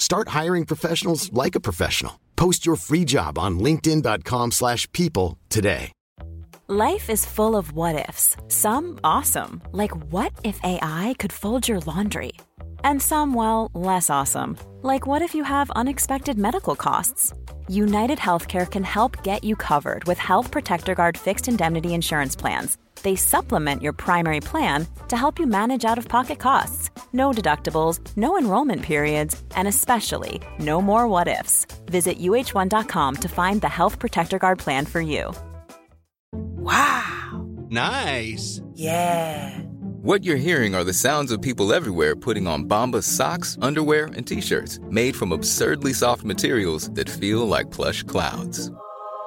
Start hiring professionals like a professional. Post your free job on linkedin.com/people slash people today. Life is full of what ifs. Some awesome, like what if AI could fold your laundry? And some, well, less awesome, like what if you have unexpected medical costs? United Healthcare can help get you covered with Health Protector Guard fixed indemnity insurance plans. They supplement your primary plan to help you manage out of pocket costs. No deductibles, no enrollment periods, and especially no more what ifs. Visit uh1.com to find the Health Protector Guard plan for you. Wow. Nice. Yeah. What you're hearing are the sounds of people everywhere putting on Bombas socks, underwear, and t-shirts made from absurdly soft materials that feel like plush clouds.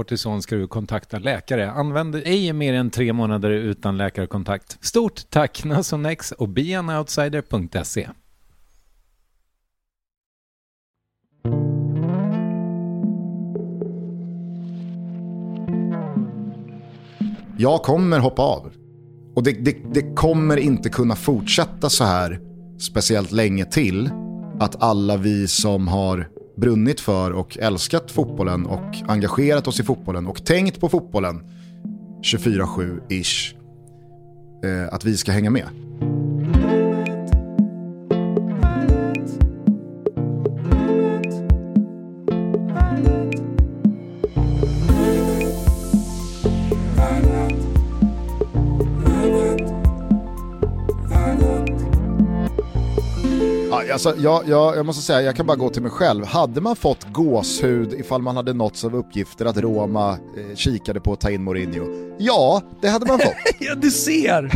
kortison ska du kontakta läkare. Använd ej mer än tre månader utan läkarkontakt. Stort tack Nasonex och beanoutsider.se. Jag kommer hoppa av. Och det, det, det kommer inte kunna fortsätta så här speciellt länge till. Att alla vi som har brunnit för och älskat fotbollen och engagerat oss i fotbollen och tänkt på fotbollen 24-7-ish. Eh, att vi ska hänga med. Ja, alltså, jag, jag, jag måste säga, jag kan bara gå till mig själv. Hade man fått gåshud ifall man hade nåtts av uppgifter att Roma eh, kikade på att ta in Mourinho? Ja, det hade man fått. ja, du ser!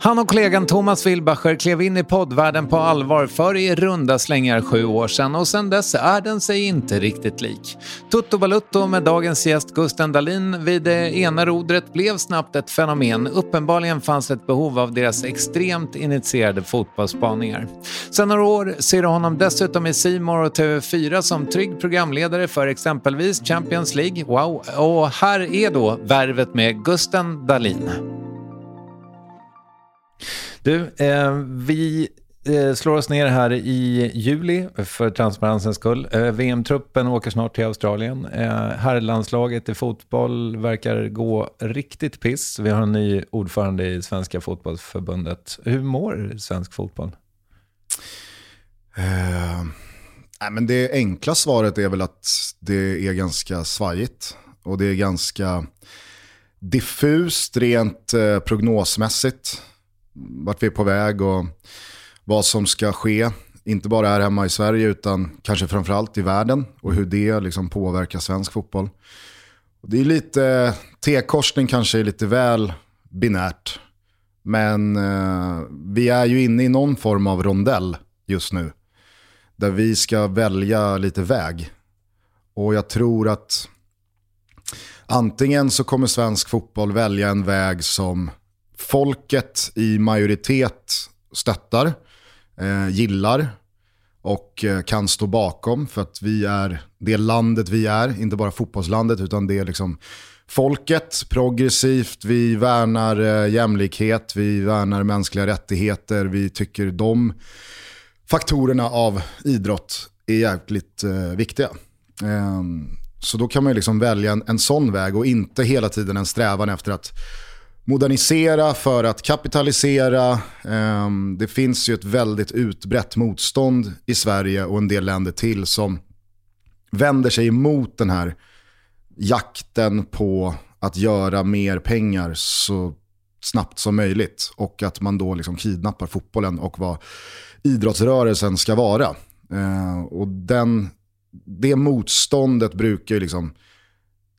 Han och kollegan Thomas Wilbacher klev in i poddvärlden på allvar för i runda slängar sju år sedan och sedan dess är den sig inte riktigt lik. Tutto Balutto med dagens gäst Gusten Dahlin vid det ena rodret blev snabbt ett fenomen. Uppenbarligen fanns ett behov av deras extremt initierade fotbollsspaningar. Sen några år ser du honom dessutom i Simor och TV4 som trygg programledare för exempelvis Champions League. Wow! Och här är då värvet med Gusten Dahlin. Du, eh, vi eh, slår oss ner här i juli för transparensens skull. Eh, VM-truppen åker snart till Australien. Eh, herrlandslaget i fotboll verkar gå riktigt piss. Vi har en ny ordförande i Svenska fotbollsförbundet. Hur mår svensk fotboll? Eh, nej, men det enkla svaret är väl att det är ganska svajigt. Och det är ganska diffust rent eh, prognosmässigt. Vart vi är på väg och vad som ska ske. Inte bara här hemma i Sverige utan kanske framförallt i världen. Och hur det liksom påverkar svensk fotboll. Och det är lite, T-korsning kanske är lite väl binärt. Men eh, vi är ju inne i någon form av rondell just nu. Där vi ska välja lite väg. Och jag tror att antingen så kommer svensk fotboll välja en väg som folket i majoritet stöttar, eh, gillar och eh, kan stå bakom. För att vi är det landet vi är, inte bara fotbollslandet utan det är liksom folket, progressivt, vi värnar eh, jämlikhet, vi värnar mänskliga rättigheter, vi tycker de faktorerna av idrott är jäkligt eh, viktiga. Eh, så då kan man ju liksom välja en, en sån väg och inte hela tiden en strävan efter att modernisera för att kapitalisera. Eh, det finns ju ett väldigt utbrett motstånd i Sverige och en del länder till som vänder sig emot den här jakten på att göra mer pengar så snabbt som möjligt. Och att man då liksom kidnappar fotbollen och vad idrottsrörelsen ska vara. Ehm, och den, det motståndet brukar ju liksom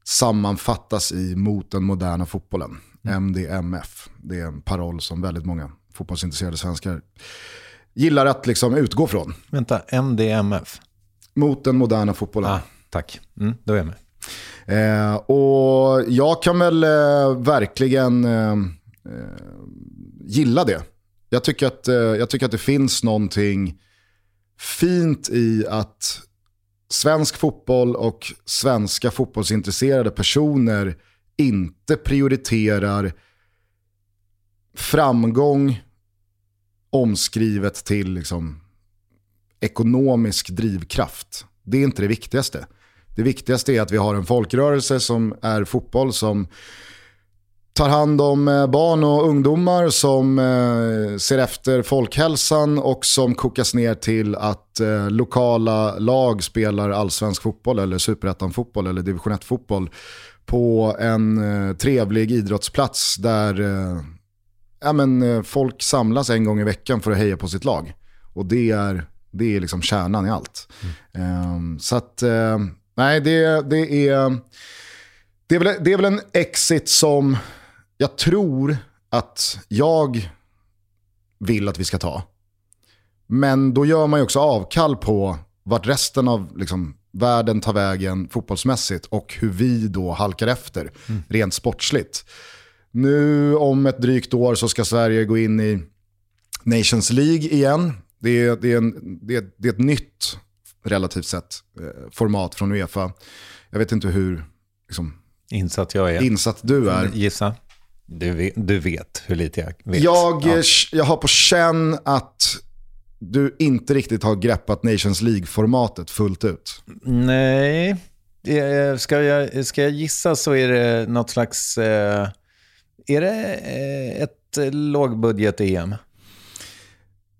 sammanfattas i mot den moderna fotbollen. MDMF. Det är en paroll som väldigt många fotbollsintresserade svenskar gillar att liksom utgå från. Vänta, MDMF? Mot den moderna fotbollen. Ah, tack, mm, då är jag med. Eh, och jag kan väl eh, verkligen eh, eh gilla det. Jag tycker, att, eh, jag tycker att det finns någonting fint i att svensk fotboll och svenska fotbollsintresserade personer inte prioriterar framgång omskrivet till liksom ekonomisk drivkraft. Det är inte det viktigaste. Det viktigaste är att vi har en folkrörelse som är fotboll som tar hand om eh, barn och ungdomar som eh, ser efter folkhälsan och som kokas ner till att eh, lokala lag spelar allsvensk fotboll eller superettan-fotboll eller division 1-fotboll på en trevlig idrottsplats där ja, men, folk samlas en gång i veckan för att heja på sitt lag. Och det är, det är liksom kärnan i allt. Mm. Um, så att, nej det, det, är, det, är väl, det är väl en exit som jag tror att jag vill att vi ska ta. Men då gör man ju också avkall på vart resten av liksom, världen tar vägen fotbollsmässigt och hur vi då halkar efter mm. rent sportsligt. Nu om ett drygt år så ska Sverige gå in i Nations League igen. Det är, det är, en, det är, det är ett nytt, relativt sett, eh, format från Uefa. Jag vet inte hur liksom, insatt jag är. Insatt du är. Gissa. Du vet, du vet hur lite jag vet. Jag, ja. jag har på känn att du inte riktigt har greppat Nations League-formatet fullt ut. Nej, ska jag, ska jag gissa så är det något slags... Eh, är det eh, ett lågbudget-EM?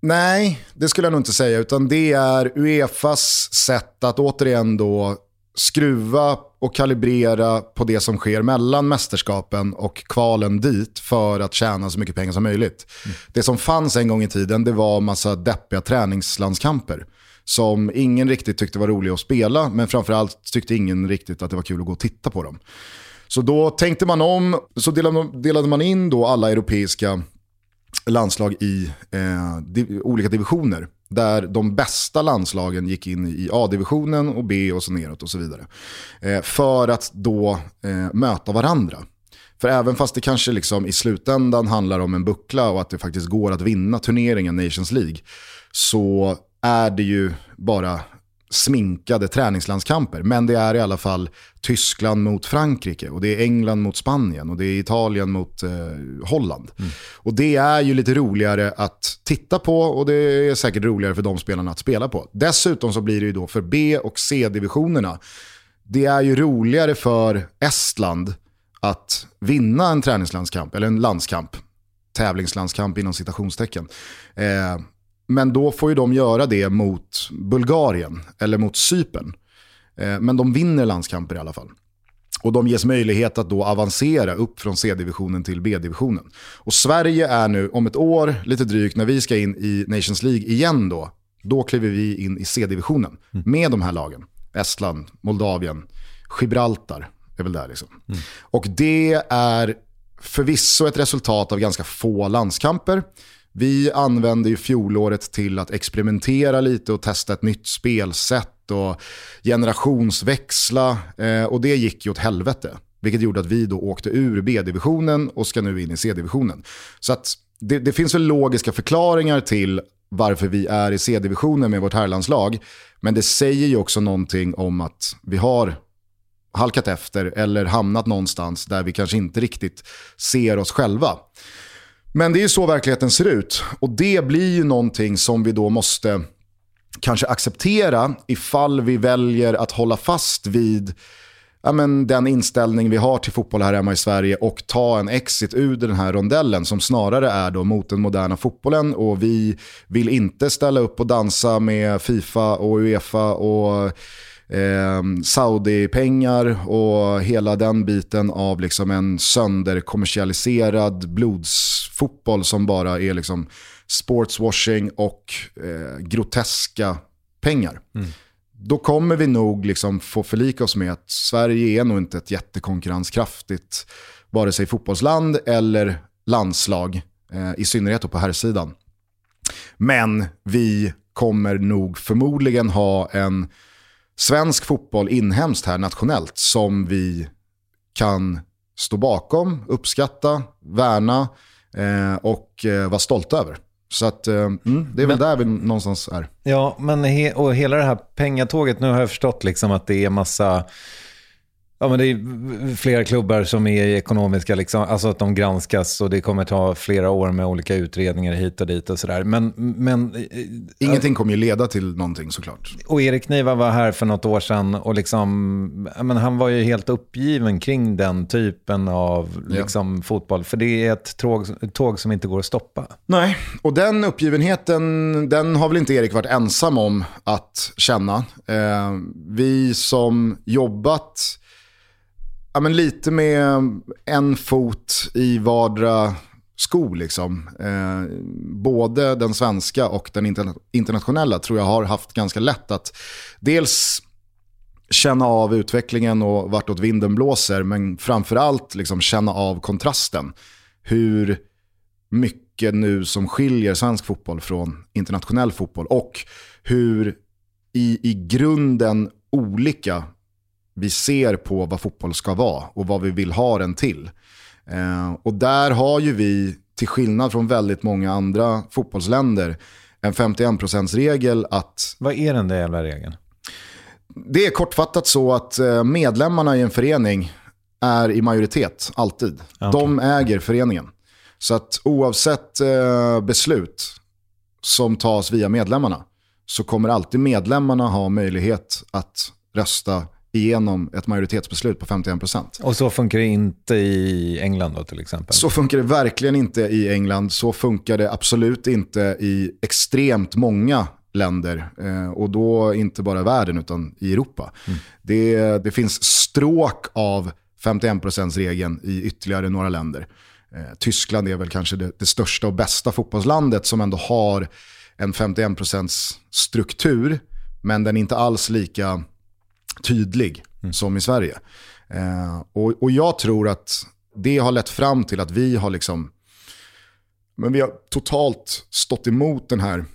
Nej, det skulle jag nog inte säga. Utan det är Uefas sätt att återigen då skruva och kalibrera på det som sker mellan mästerskapen och kvalen dit för att tjäna så mycket pengar som möjligt. Mm. Det som fanns en gång i tiden det var massa deppiga träningslandskamper som ingen riktigt tyckte var roliga att spela, men framförallt tyckte ingen riktigt att det var kul att gå och titta på dem. Så då tänkte man om, så delade man in då alla europeiska landslag i eh, div olika divisioner. Där de bästa landslagen gick in i A-divisionen och B och så neråt och så vidare. Eh, för att då eh, möta varandra. För även fast det kanske liksom i slutändan handlar om en buckla och att det faktiskt går att vinna turneringen Nations League. Så är det ju bara sminkade träningslandskamper. Men det är i alla fall Tyskland mot Frankrike och det är England mot Spanien och det är Italien mot eh, Holland. Mm. Och det är ju lite roligare att titta på och det är säkert roligare för de spelarna att spela på. Dessutom så blir det ju då för B och C-divisionerna, det är ju roligare för Estland att vinna en träningslandskamp, eller en landskamp, tävlingslandskamp inom citationstecken. Eh, men då får ju de göra det mot Bulgarien eller mot Cypern. Eh, men de vinner landskamper i alla fall. Och de ges möjlighet att då avancera upp från C-divisionen till B-divisionen. Och Sverige är nu om ett år, lite drygt, när vi ska in i Nations League igen då, då kliver vi in i C-divisionen mm. med de här lagen. Estland, Moldavien, Gibraltar är väl där liksom. Mm. Och det är förvisso ett resultat av ganska få landskamper. Vi använde ju fjolåret till att experimentera lite och testa ett nytt spelsätt och generationsväxla eh, och det gick ju åt helvete. Vilket gjorde att vi då åkte ur B-divisionen och ska nu in i C-divisionen. Så att det, det, finns väl logiska förklaringar till varför vi är i C-divisionen med vårt herrlandslag. Men det säger ju också någonting om att vi har halkat efter eller hamnat någonstans där vi kanske inte riktigt ser oss själva. Men det är ju så verkligheten ser ut. Och det blir ju någonting som vi då måste kanske acceptera ifall vi väljer att hålla fast vid ja, men den inställning vi har till fotboll här hemma i Sverige och ta en exit ur den här rondellen som snarare är då mot den moderna fotbollen och vi vill inte ställa upp och dansa med Fifa och Uefa och eh, Saudi-pengar och hela den biten av liksom en sönderkommersialiserad blodsfotboll som bara är liksom sportswashing och eh, groteska pengar. Mm då kommer vi nog liksom få förlika oss med att Sverige är nog inte ett jättekonkurrenskraftigt vare sig fotbollsland eller landslag, eh, i synnerhet på här sidan. Men vi kommer nog förmodligen ha en svensk fotboll inhemskt här nationellt som vi kan stå bakom, uppskatta, värna eh, och eh, vara stolta över. Så att, eh, mm, det är väl men, där vi någonstans är. Ja, men he, och hela det här pengatåget, nu har jag förstått liksom att det är massa Ja, men det är flera klubbar som är ekonomiska, liksom, alltså att de granskas och det kommer ta flera år med olika utredningar hit och dit och sådär. Men, men, eh, Ingenting kommer ju leda till någonting såklart. Och Erik Niva var här för något år sedan och liksom, men han var ju helt uppgiven kring den typen av liksom, ja. fotboll. För det är ett tåg, tåg som inte går att stoppa. Nej, och den uppgivenheten, den har väl inte Erik varit ensam om att känna. Eh, vi som jobbat ja, men lite med en fot i vardera sko. Liksom. Eh, både den svenska och den interna internationella tror jag har haft ganska lätt att dels känna av utvecklingen och vartåt vinden blåser, men framförallt liksom känna av kontrasten. Hur mycket nu som skiljer svensk fotboll från internationell fotboll och hur i, i grunden olika vi ser på vad fotboll ska vara och vad vi vill ha den till. Eh, och där har ju vi, till skillnad från väldigt många andra fotbollsländer, en 51%-regel att... Vad är den där jävla regeln? Det är kortfattat så att eh, medlemmarna i en förening är i majoritet, alltid. Okay. De äger föreningen. Så att oavsett eh, beslut som tas via medlemmarna så kommer alltid medlemmarna ha möjlighet att rösta igenom ett majoritetsbeslut på 51%. Och så funkar det inte i England då till exempel? Så funkar det verkligen inte i England. Så funkar det absolut inte i extremt många länder. Eh, och då inte bara världen utan i Europa. Mm. Det, det finns stråk av 51%-regeln i ytterligare några länder. Eh, Tyskland är väl kanske det, det, största och bästa fotbollslandet som ändå har en 51% struktur. Men den är inte alls lika tydlig mm. som i Sverige. Eh, och, och jag tror att det har lett fram till att vi har liksom, men vi har totalt stått emot den här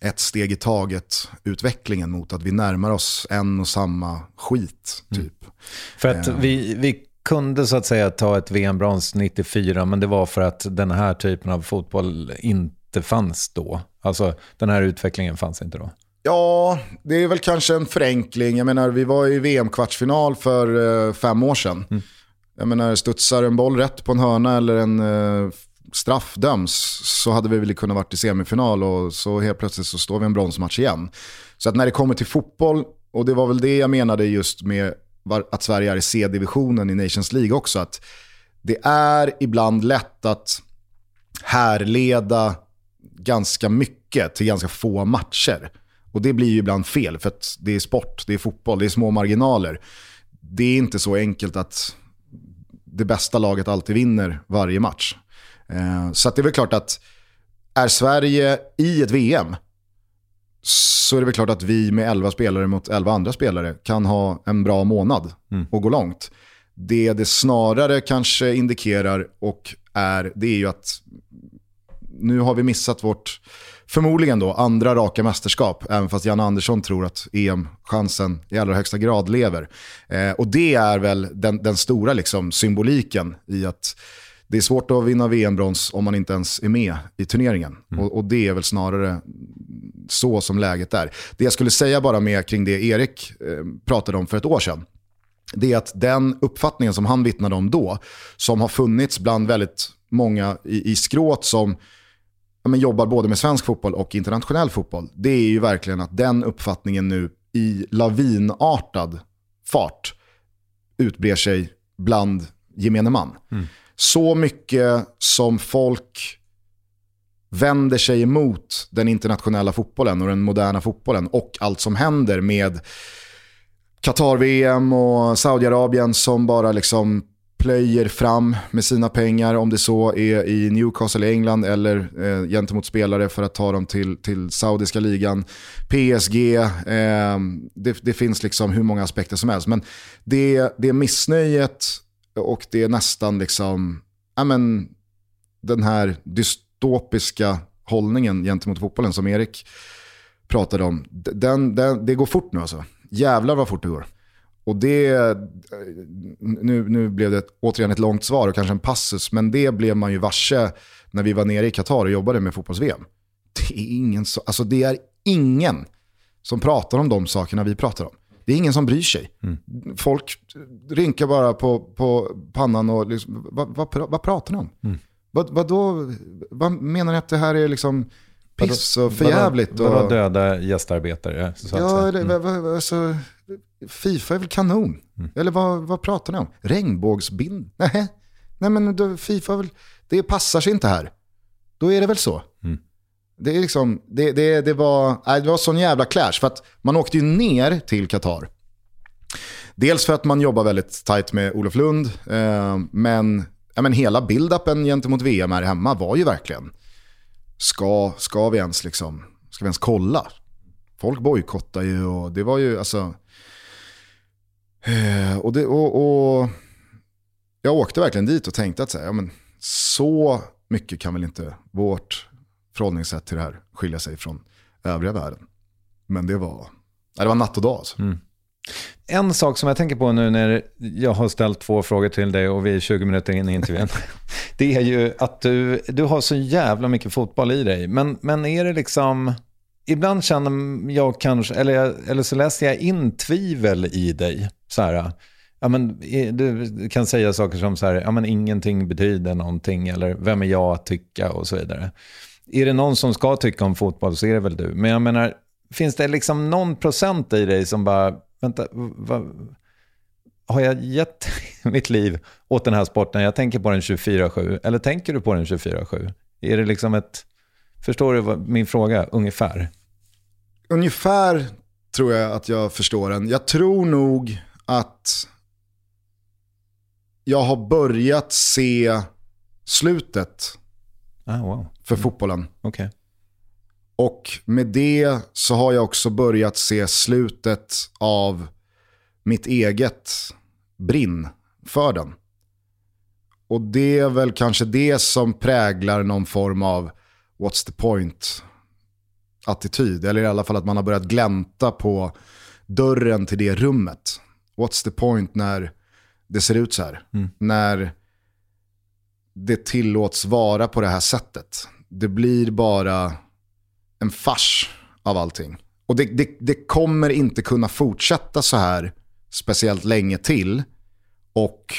ett steg i taget utvecklingen mot att vi närmar oss en och samma skit. Mm. typ. Mm. För att eh. vi, vi kunde så att säga ta ett VM-brons 94, men det var för att den här typen av fotboll inte fanns då. Alltså den här utvecklingen fanns inte då. Ja, det är väl kanske en förenkling. Jag menar, vi var i VM-kvartsfinal för eh, fem år sedan. Mm. Jag menar, studsar en boll rätt på en hörna eller en eh, straff döms så hade vi väl kunnat varit i semifinal och så helt plötsligt så står vi en bronsmatch igen. Så att när det kommer till fotboll, och det var väl det jag menade just med att Sverige är i C-divisionen i Nations League också, att det är ibland lätt att härleda ganska mycket till ganska få matcher. Och det blir ju ibland fel, för att det är sport, det är fotboll, det är små marginaler. Det är inte så enkelt att det bästa laget alltid vinner varje match. Eh, så det är väl klart att är Sverige i ett VM så är det väl klart att vi med 11 spelare mot 11 andra spelare kan ha en bra månad mm. och gå långt. Det det snarare kanske indikerar och är, det är ju att nu har vi missat vårt, förmodligen då, andra raka mästerskap. Även fast Jan Andersson tror att EM-chansen i allra högsta grad lever. Eh, och det är väl den, den stora liksom, symboliken i att det är svårt att vinna VM-brons om man inte ens är med i turneringen. Mm. Och, och, det är väl snarare så som läget är. Det jag skulle säga bara med kring det Erik eh, pratade om för ett år sedan, det är att den uppfattningen som han vittnade om då, som har funnits bland väldigt många i, i skråt som men jobbar både med svensk fotboll och internationell fotboll, det är ju verkligen att den uppfattningen nu i lavinartad fart utbrer sig bland gemene man. Mm. Så mycket som folk vänder sig emot den internationella fotbollen och den moderna fotbollen och allt som händer med Qatar-VM och Saudiarabien som bara liksom plöjer fram med sina pengar, om det så är i Newcastle i England eller eh, gentemot spelare för att ta dem till, till saudiska ligan. PSG, eh, det, det, finns liksom hur många aspekter som helst. Men det, det missnöjet och det är nästan liksom, ja men, den här dystopiska hållningen gentemot fotbollen som Erik pratade om. Den, den, det går fort nu alltså. Jävlar vad fort det går. Och det, nu, nu blev det återigen ett långt svar och kanske en passus, men det blev man ju varse när vi var nere i Qatar och jobbade med fotbolls-VM. Det är ingen, så, alltså det är ingen som pratar om de sakerna vi pratar om. Det är ingen som bryr sig. Mm. Folk rynkar bara på, på pannan och liksom, vad, vad, vad pratar ni om? Mm. Vad, vad, då, vad menar ni att det här är liksom piss och förjävligt? Vadå, vadå döda gästarbetare? Ja, det, mm. alltså, Fifa är väl kanon? Mm. Eller vad, vad pratar ni om? Regnbågsbind? Nej, Nej men då, Fifa väl, det passar sig inte här. Då är det väl så. Mm. Det, är liksom, det, det, det, var, nej, det var sån jävla clash. För att man åkte ju ner till Qatar. Dels för att man jobbar väldigt tajt med Olof Lund. Eh, men, ja, men hela build-upen gentemot VM här hemma var ju verkligen, ska, ska vi ens liksom, ska vi ens kolla? Folk bojkottar ju och det var ju, alltså, eh, och, det, och, och, jag åkte verkligen dit och tänkte att så, här, ja, men, så mycket kan väl inte vårt förhållningssätt till det här skilja sig från övriga världen. Men det var, det var natt och dag. Alltså. Mm. En sak som jag tänker på nu när jag har ställt två frågor till dig och vi är 20 minuter in i intervjun. det är ju att du, du har så jävla mycket fotboll i dig. Men, men är det liksom ibland känner jag kanske, eller, eller så läser jag in tvivel i dig. Så här, ja, men, du kan säga saker som så här, ja, men ingenting betyder någonting, eller vem är jag att tycka och så vidare. Är det någon som ska tycka om fotboll så är det väl du. Men jag menar, finns det liksom någon procent i dig som bara, vänta, vad, har jag gett mitt liv åt den här sporten? Jag tänker på den 24-7, eller tänker du på den 24-7? Är det liksom ett, förstår du vad, min fråga ungefär? Ungefär tror jag att jag förstår den. Jag tror nog att jag har börjat se slutet ah, wow. för mm. fotbollen. Okay. Och med det så har jag också börjat se slutet av mitt eget brinn för den. Och det är väl kanske det som präglar någon form av what's the point attityd. Eller i alla fall att man har börjat glänta på dörren till det rummet. What's the point när det ser ut så här? Mm. När det tillåts vara på det här sättet. Det blir bara en fars av allting. Och det, det, det kommer inte kunna fortsätta så här speciellt länge till. Och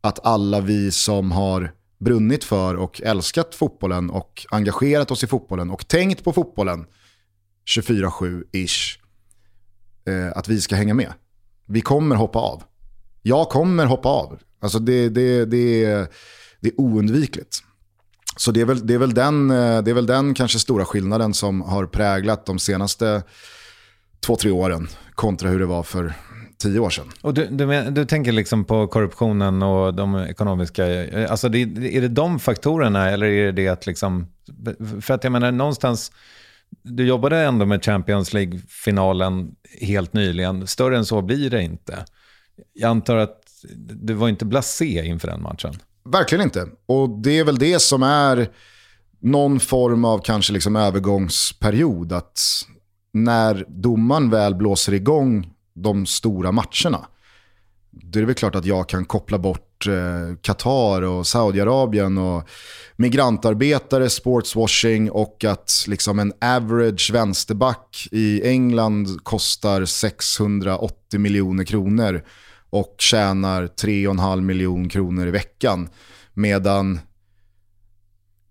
att alla vi som har brunnit för och älskat fotbollen och engagerat oss i fotbollen och tänkt på fotbollen 24-7-ish. Eh, att vi ska hänga med. Vi kommer hoppa av. Jag kommer hoppa av. Alltså det, det, det, det är oundvikligt. Så det är, väl, det, är väl den, eh, det är väl den kanske stora skillnaden som har präglat de senaste två, tre åren kontra hur det var för tio år sedan. Och du, du, du, tänker liksom på korruptionen och de ekonomiska, eh, alltså det, är det de faktorerna eller är det det att liksom, för att jag menar någonstans, du jobbade ändå med Champions League-finalen helt nyligen, större än så blir det inte. Jag antar att du var inte blasé inför den matchen. Verkligen inte. Och det är väl det som är någon form av kanske liksom övergångsperiod. Att när domaren väl blåser igång de stora matcherna, då är det väl klart att jag kan koppla bort eh, Qatar och Saudiarabien och migrantarbetare, sportswashing och att liksom en average vänsterback i England kostar 680 miljoner kronor och tjänar 3,5 miljoner kronor i veckan. Medan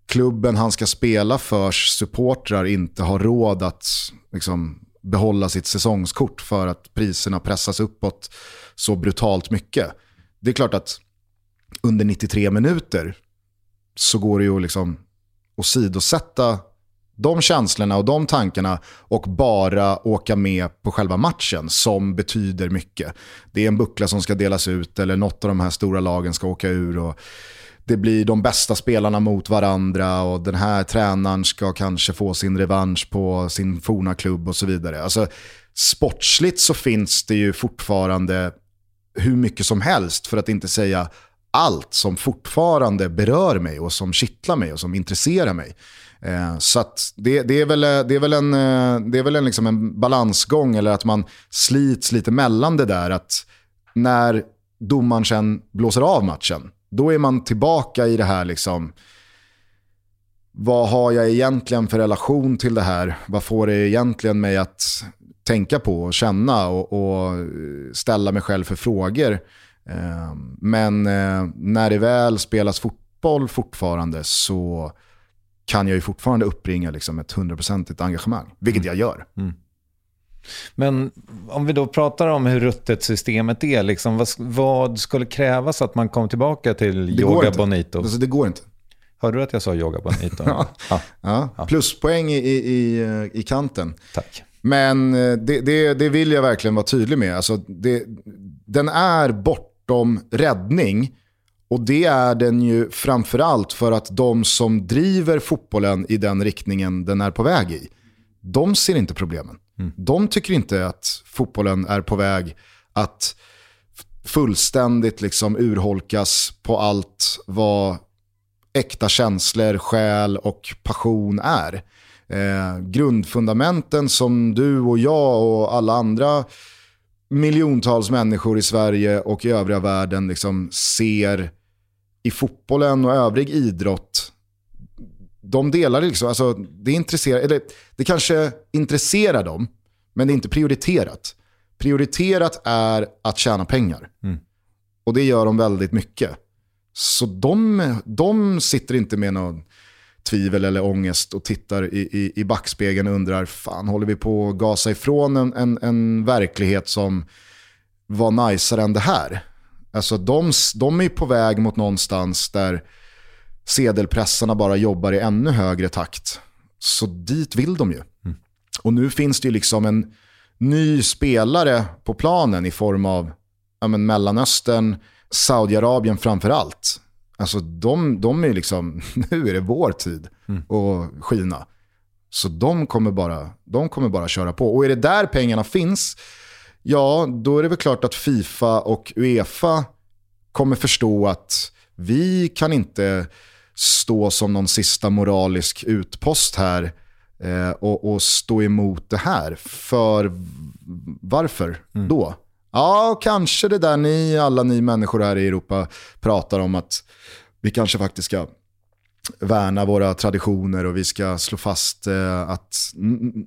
klubben han ska spela för supportrar inte har råd att liksom, behålla sitt säsongskort för att priserna pressas uppåt så brutalt mycket. Det är klart att under 93 minuter så går det ju liksom att sidosätta de känslorna och de tankarna och bara åka med på själva matchen som betyder mycket. Det är en buckla som ska delas ut eller något av de här stora lagen ska åka ur. Och det blir de bästa spelarna mot varandra och den här tränaren ska kanske få sin revansch på sin forna klubb och så vidare. Alltså, sportsligt så finns det ju fortfarande hur mycket som helst, för att inte säga allt som fortfarande berör mig och som kittlar mig och som intresserar mig. Eh, så det, det, är väl, eh, det är väl en, eh, det är väl en, liksom en balansgång eller att man slits lite mellan det där. att När domaren sen blåser av matchen, då är man tillbaka i det här liksom, vad har jag egentligen för relation till det här? Vad får det egentligen mig att tänka på och känna och, och ställa mig själv för frågor? Men när det väl spelas fotboll fortfarande så kan jag ju fortfarande uppringa liksom ett hundraprocentigt engagemang, vilket jag gör. Mm. Men om vi då pratar om hur ruttet systemet är, liksom, vad, vad skulle krävas att man kom tillbaka till det yoga bonito? Alltså, det går inte. Hörde du att jag sa yoga bonito? ja. Ja. ja. Pluspoäng i, i, i kanten. Tack. Men eh, det, det, det vill jag verkligen vara tydlig med. Alltså, det, den är bortom räddning och det är den ju framförallt för att de som driver fotbollen i den riktningen den är på väg i, de ser inte problemen. Mm. De tycker inte att fotbollen är på väg att fullständigt liksom urholkas på allt vad äkta känslor, själ och passion är. Eh, grundfundamenten som du och jag och alla andra miljontals människor i Sverige och i övriga världen liksom ser i fotbollen och övrig idrott, de delar liksom, alltså det intresserar, eller det kanske intresserar dem, men det är inte prioriterat. Prioriterat är att tjäna pengar. Mm. Och det gör de väldigt mycket. Så de, de sitter inte med någon tvivel eller ångest och tittar i, i, i backspegeln och undrar, fan håller vi på att gasa ifrån en, en, en verklighet som var najsare än det här? Alltså de, de är på väg mot någonstans där sedelpressarna bara jobbar i ännu högre takt. Så dit vill de ju. Mm. Och nu finns det ju liksom en ny spelare på planen i form av ja, men Mellanöstern, Saudiarabien framför allt. Alltså de, de är liksom, nu är det vår tid mm. att skina. Så de kommer, bara, de kommer bara köra på. Och är det där pengarna finns, ja då är det väl klart att Fifa och Uefa kommer förstå att vi kan inte stå som någon sista moralisk utpost här eh, och, och, stå emot det här. För varför mm. då? Ja, kanske det där ni, alla ni människor här i Europa pratar om att vi kanske faktiskt ska värna våra traditioner och vi ska slå fast eh, att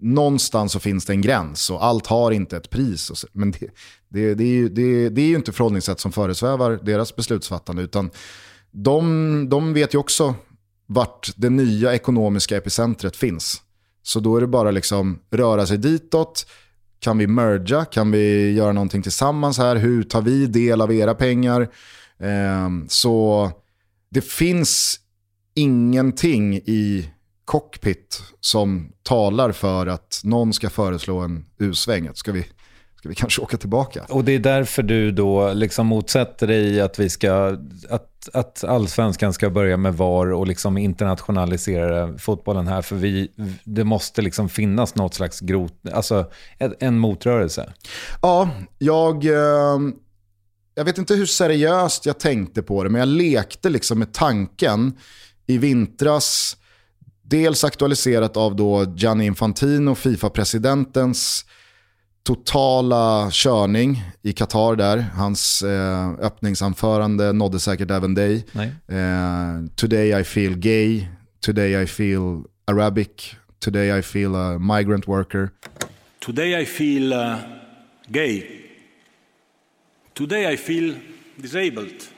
någonstans så finns det en gräns och allt har inte ett pris. Så, men det, det, det, är ju, det, det är ju inte förhållningssätt som föresvävar deras beslutsfattande utan de, de vet ju också vart det nya ekonomiska epicentret finns. Så då är det bara liksom röra sig ditåt. Kan vi merga? Kan vi göra någonting tillsammans här? Hur tar vi del av era pengar? Eh, så det finns ingenting i cockpit som talar för att någon ska föreslå en U-sväng. Ska vi, ska vi kanske åka tillbaka? Och det är därför du då liksom motsätter dig att, vi ska, att, att allsvenskan ska börja med VAR och liksom internationalisera fotbollen här. För vi, det måste liksom finnas något slags grot, alltså en motrörelse. Ja, jag... Eh jag vet inte hur seriöst jag tänkte på det, men jag lekte liksom med tanken i vintras, dels aktualiserat av då Gianni Infantino, Fifa-presidentens totala körning i Qatar där. Hans eh, öppningsanförande nådde säkert även dig. Eh, today I feel gay, today I feel Arabic, today I feel a migrant worker. Today I feel uh, gay. Today I feel disabled.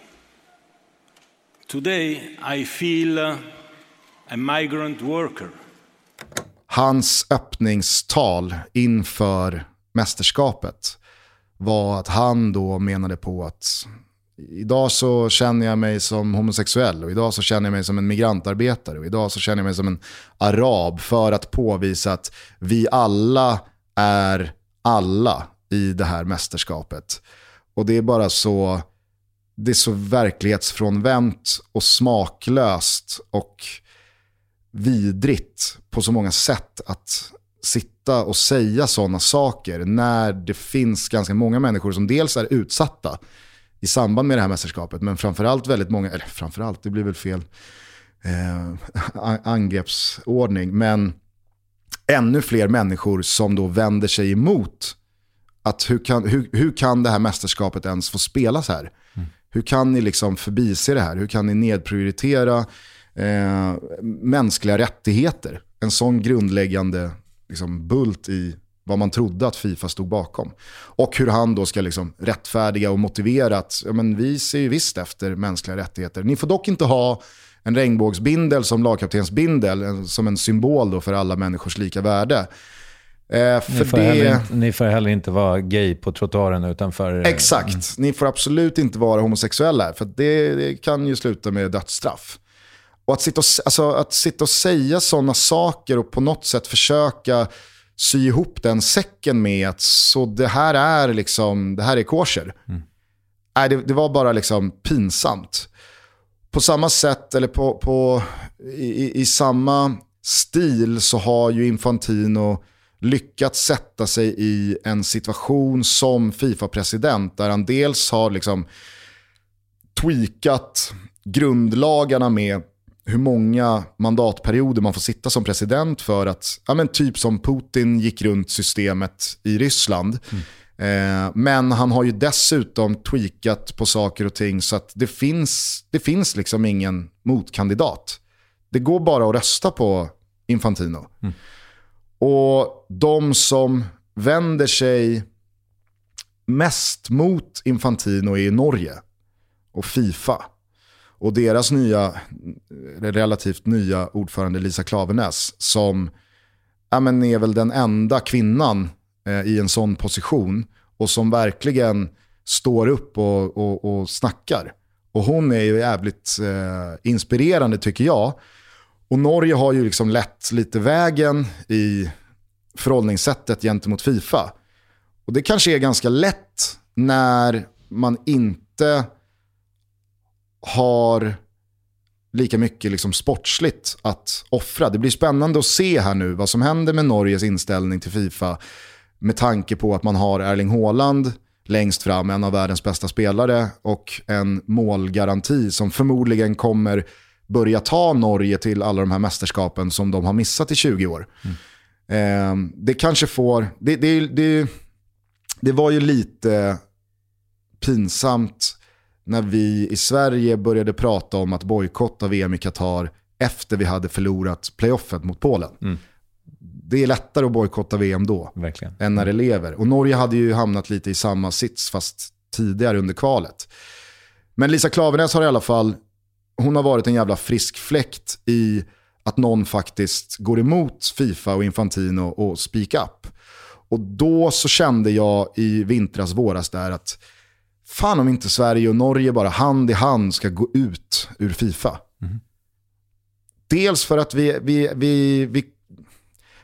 Today I feel a migrant worker. Hans öppningstal inför mästerskapet var att han då menade på att idag så känner jag mig som homosexuell och idag så känner jag mig som en migrantarbetare och idag så känner jag mig som en arab för att påvisa att vi alla är alla i det här mästerskapet. Och det är bara så, det är så verklighetsfrånvänt och smaklöst och vidrigt på så många sätt att sitta och säga sådana saker när det finns ganska många människor som dels är utsatta i samband med det här mästerskapet, men framförallt väldigt många, eller framförallt, det blir väl fel eh, angreppsordning, men ännu fler människor som då vänder sig emot att hur kan, hur, hur kan det här mästerskapet ens få spelas här? Hur kan ni liksom förbise det här? Hur kan ni nedprioritera eh, mänskliga rättigheter? En sån grundläggande liksom, bult i vad man trodde att Fifa stod bakom. Och hur han då ska liksom rättfärdiga och motivera att ja, men vi ser ju visst efter mänskliga rättigheter. Ni får dock inte ha en regnbågsbindel som lagkaptensbindel, eh, som en symbol då för alla människors lika värde. Eh, ni, får det... inte, ni får heller inte vara gay på trottoaren utanför... Exakt, mm. ni får absolut inte vara homosexuella, för det, det, kan ju sluta med dödsstraff. Och att sitta och, alltså, att sitta och säga sådana saker och på något sätt försöka sy ihop den säcken med att så det här är liksom, det här är kosher. Mm. Nej, det, det, var bara liksom pinsamt. På samma sätt, eller på, på i, i samma stil så har ju Infantino lyckats sätta sig i en situation som Fifa-president där han dels har liksom tweakat grundlagarna med hur många mandatperioder man får sitta som president för att, ja men typ som Putin gick runt systemet i Ryssland. Mm. Eh, men han har ju dessutom tweakat på saker och ting så att det finns, det finns liksom ingen motkandidat. Det går bara att rösta på Infantino. Mm. Och de som vänder sig mest mot Infantino är i Norge och Fifa. Och deras nya, relativt nya ordförande Lisa Klavenäs som ja, men är väl den enda kvinnan eh, i en sån position och som verkligen står upp och, och, och snackar. Och hon är ju jävligt eh, inspirerande tycker jag. Och Norge har ju liksom lett lite vägen i förhållningssättet gentemot Fifa. Och det kanske är ganska lätt när man inte har lika mycket liksom sportsligt att offra. Det blir spännande att se här nu vad som händer med Norges inställning till Fifa med tanke på att man har Erling Haaland längst fram, en av världens bästa spelare och en målgaranti som förmodligen kommer börja ta Norge till alla de här mästerskapen som de har missat i 20 år. Mm. Eh, det kanske får, det, det, det, det var ju lite pinsamt när vi i Sverige började prata om att bojkotta VM i Qatar efter vi hade förlorat playoffet mot Polen. Mm. Det är lättare att bojkotta VM då Verkligen. än när det lever. Och Norge hade ju hamnat lite i samma sits fast tidigare under kvalet. Men Lisa Klaveness har i alla fall, hon har varit en jävla frisk fläkt i att någon faktiskt går emot Fifa och Infantino och speak up. Och då så kände jag i vintras, våras där att fan om inte Sverige och Norge bara hand i hand ska gå ut ur Fifa. Mm. Dels för att vi, vi, vi, vi,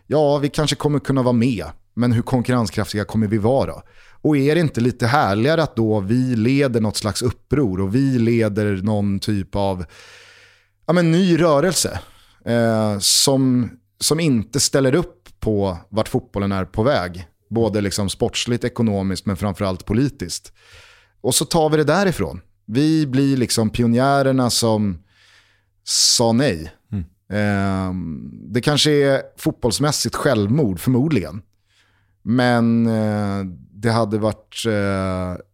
ja, vi kanske kommer kunna vara med, men hur konkurrenskraftiga kommer vi vara? Och är det inte lite härligare att då vi leder något slags uppror och vi leder någon typ av ja, men ny rörelse eh, som, som inte ställer upp på vart fotbollen är på väg. Både liksom sportsligt, ekonomiskt men framförallt politiskt. och så tar vi det därifrån. Vi blir liksom pionjärerna som sa nej. Mm. Eh, det kanske är fotbollsmässigt självmord, förmodligen. Men eh, det hade varit eh,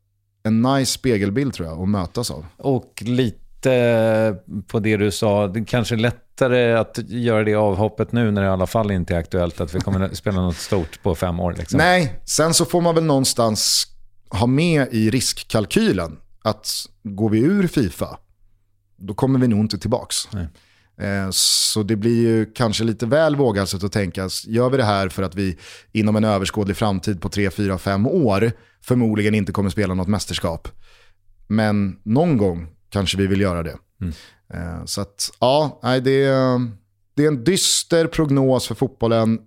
en nice spegelbild tror jag att mötas av. Och lite på det du sa, det kanske är lättare att göra det avhoppet nu när det i alla fall inte är aktuellt att vi kommer att spela något stort på fem år. Liksom. Nej, sen så får man väl någonstans ha med i riskkalkylen att går vi ur Fifa, då kommer vi nog inte tillbaka. Eh, så det blir ju kanske lite väl vågat att tänka, gör vi det här för att vi inom en överskådlig framtid på 3, 4, 5 år förmodligen inte kommer spela något mästerskap. Men någon gång kanske vi vill göra det. Mm. Eh, så att, ja, det är, det är en dyster prognos för fotbollen.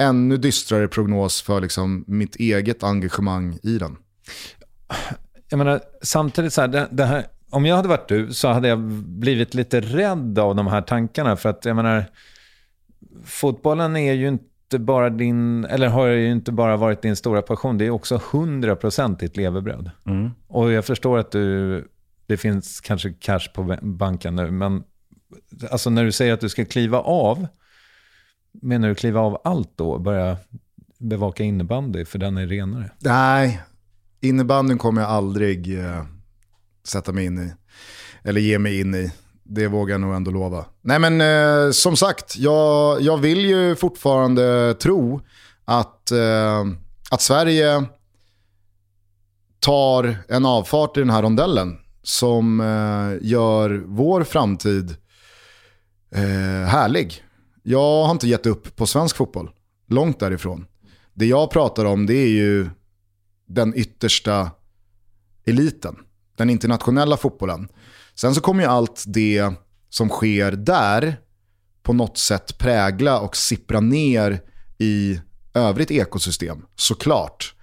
Ännu dystrare prognos för liksom mitt eget engagemang i den. Jag menar, samtidigt så här, det, det här om jag hade varit du så hade jag blivit lite rädd av de här tankarna. För att jag menar, fotbollen är ju inte bara din, eller har ju inte bara varit din stora passion. Det är också 100% ditt levebröd. Mm. Och jag förstår att du, det finns kanske cash på banken nu, men alltså när du säger att du ska kliva av, menar du kliva av allt då? och Börja bevaka innebandy för den är renare? Nej, innebandyn kommer jag aldrig eh, sätta mig in i. Eller ge mig in i. Det vågar jag nog ändå lova. Nej men eh, som sagt, jag, jag vill ju fortfarande tro att, eh, att Sverige tar en avfart i den här rondellen som eh, gör vår framtid eh, härlig. Jag har inte gett upp på svensk fotboll, långt därifrån. Det jag pratar om det är ju den yttersta eliten den internationella fotbollen. Sen så kommer ju allt det som sker där på något sätt prägla och sippra ner i övrigt ekosystem, såklart.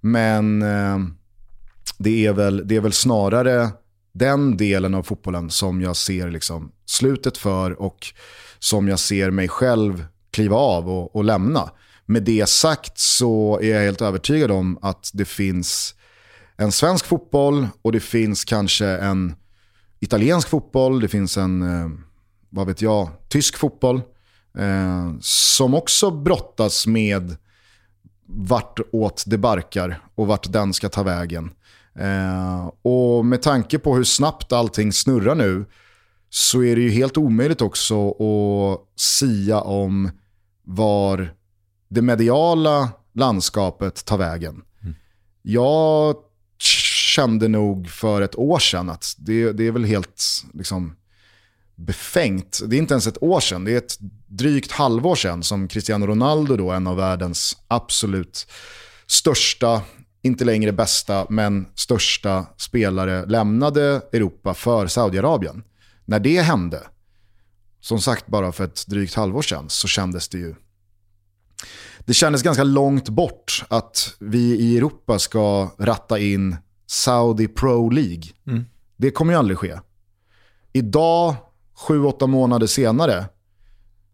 Men eh, det, är väl, det är väl snarare den delen av fotbollen som jag ser liksom slutet för och som jag ser mig själv kliva av och, och lämna. Med det sagt så är jag helt övertygad om att det finns en svensk fotboll och det finns kanske en italiensk fotboll, det finns en, eh, vad vet jag, tysk fotboll. Eh, som också brottas med vartåt det barkar och vart den ska ta vägen. Eh, och med tanke på hur snabbt allting snurrar nu så är det ju helt omöjligt också att sia om var det mediala landskapet tar vägen. Mm. Jag kände nog för ett år sedan att det, det är väl helt liksom, befängt. Det är inte ens ett år sedan, det är ett drygt halvår sedan som Cristiano Ronaldo, då, en av världens absolut största, inte längre bästa, men största spelare lämnade Europa för Saudiarabien. När det hände, som sagt bara för ett drygt halvår sedan, så kändes det ju det kändes ganska långt bort att vi i Europa ska ratta in Saudi Pro League. Mm. Det kommer ju aldrig ske. Idag, sju, åtta månader senare,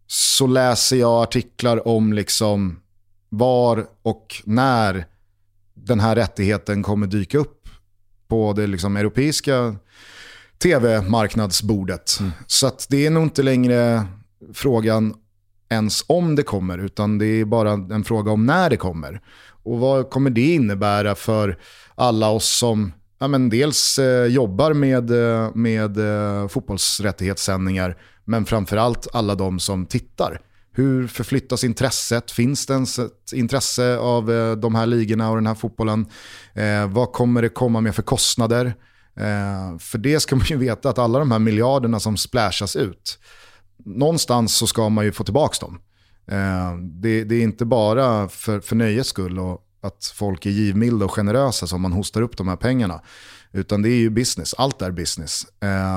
så läser jag artiklar om liksom var och när den här rättigheten kommer dyka upp på det liksom europeiska tv-marknadsbordet. Mm. Så det är nog inte längre frågan ens om det kommer, utan det är bara en fråga om när det kommer. Och vad kommer det innebära för alla oss som ja, men dels eh, jobbar med, eh, med eh, fotbollsrättighetssändningar, men framförallt alla de som tittar. Hur förflyttas intresset? Finns det ens ett intresse av eh, de här ligorna och den här fotbollen? Eh, vad kommer det komma med för kostnader? Eh, för det ska man ju veta att alla de här miljarderna som splashas ut, någonstans så ska man ju få tillbaka dem. Eh, det, det, är inte bara för, för nöjes skull och att folk är givmilda och generösa som man hostar upp de här pengarna. Utan det är ju business, allt är business.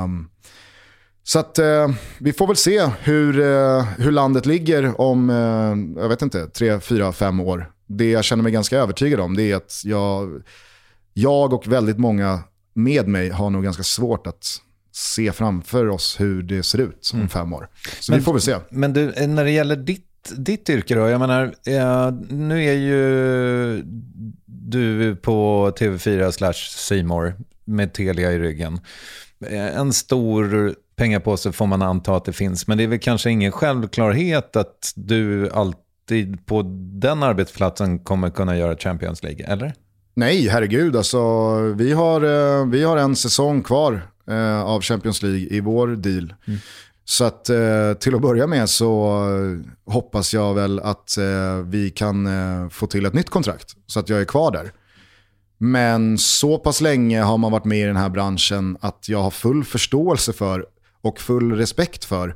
Um, så att uh, vi får väl se hur, uh, hur landet ligger om, uh, jag vet inte, tre, fyra, fem år. Det jag känner mig ganska övertygad om det är att jag, jag och väldigt många med mig har nog ganska svårt att se framför oss hur det ser ut om mm. fem år. Så men, vi får väl se. Men du, när det gäller ditt ditt yrke då? Jag menar, eh, nu är ju du på TV4 slash Simor med Telia i ryggen. Eh, en stor pengapåse får man anta att det finns, men det är väl kanske ingen självklarhet att du alltid på den arbetsplatsen kommer kunna göra Champions League, eller? Nej, herregud. Alltså, vi, har, eh, vi har en säsong kvar eh, av Champions League i vår deal. Mm. Så att eh, till att börja med så hoppas jag väl att eh, vi kan eh, få till ett nytt kontrakt så att jag är kvar där. Men så pass länge har man varit med i den här branschen att jag har full förståelse för och full respekt för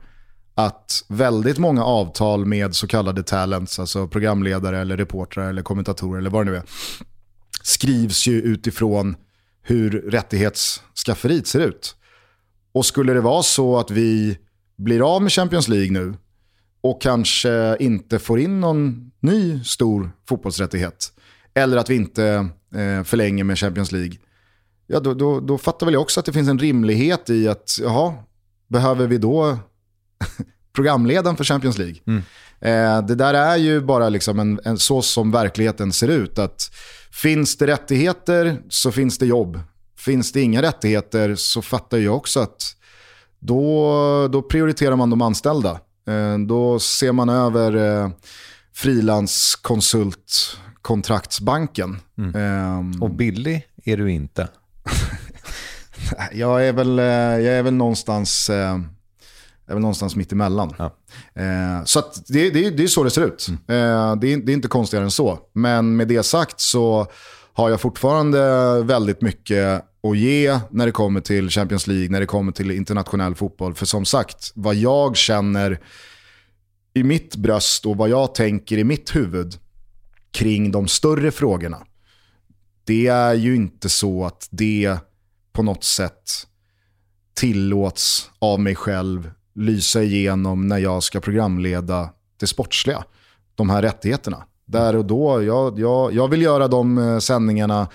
att väldigt många avtal med så kallade talents, alltså programledare eller reportrar eller kommentatorer eller vad det nu är, skrivs ju utifrån hur rättighetsskafferiet ser ut. Och skulle det vara så att vi blir av med Champions League nu och kanske inte får in någon ny stor fotbollsrättighet, eller att vi inte eh, förlänger med Champions League, ja då, då, då fattar väl jag också att det finns en rimlighet i att, jaha, behöver vi då programledaren för Champions League? Mm. Eh, det där är ju bara liksom en, en, så som verkligheten ser ut. att Finns det rättigheter så finns det jobb. Finns det inga rättigheter så fattar jag också att då, då prioriterar man de anställda. Eh, då ser man över eh, frilanskontraktsbanken. Mm. Eh, Och billig är du inte? jag, är väl, eh, jag är väl någonstans... Eh, är väl någonstans mitt emellan. Ja. Eh, så det, det, det är så det ser ut. Mm. Eh, det, är, det är inte konstigare än så. Men med det sagt så har jag fortfarande väldigt mycket att ge när det kommer till Champions League, när det kommer till internationell fotboll. För som sagt, vad jag känner i mitt bröst och vad jag tänker i mitt huvud kring de större frågorna. Det är ju inte så att det på något sätt tillåts av mig själv lysa igenom när jag ska programleda det sportsliga. De här rättigheterna. Där och då, jag, jag, jag vill göra de eh, sändningarna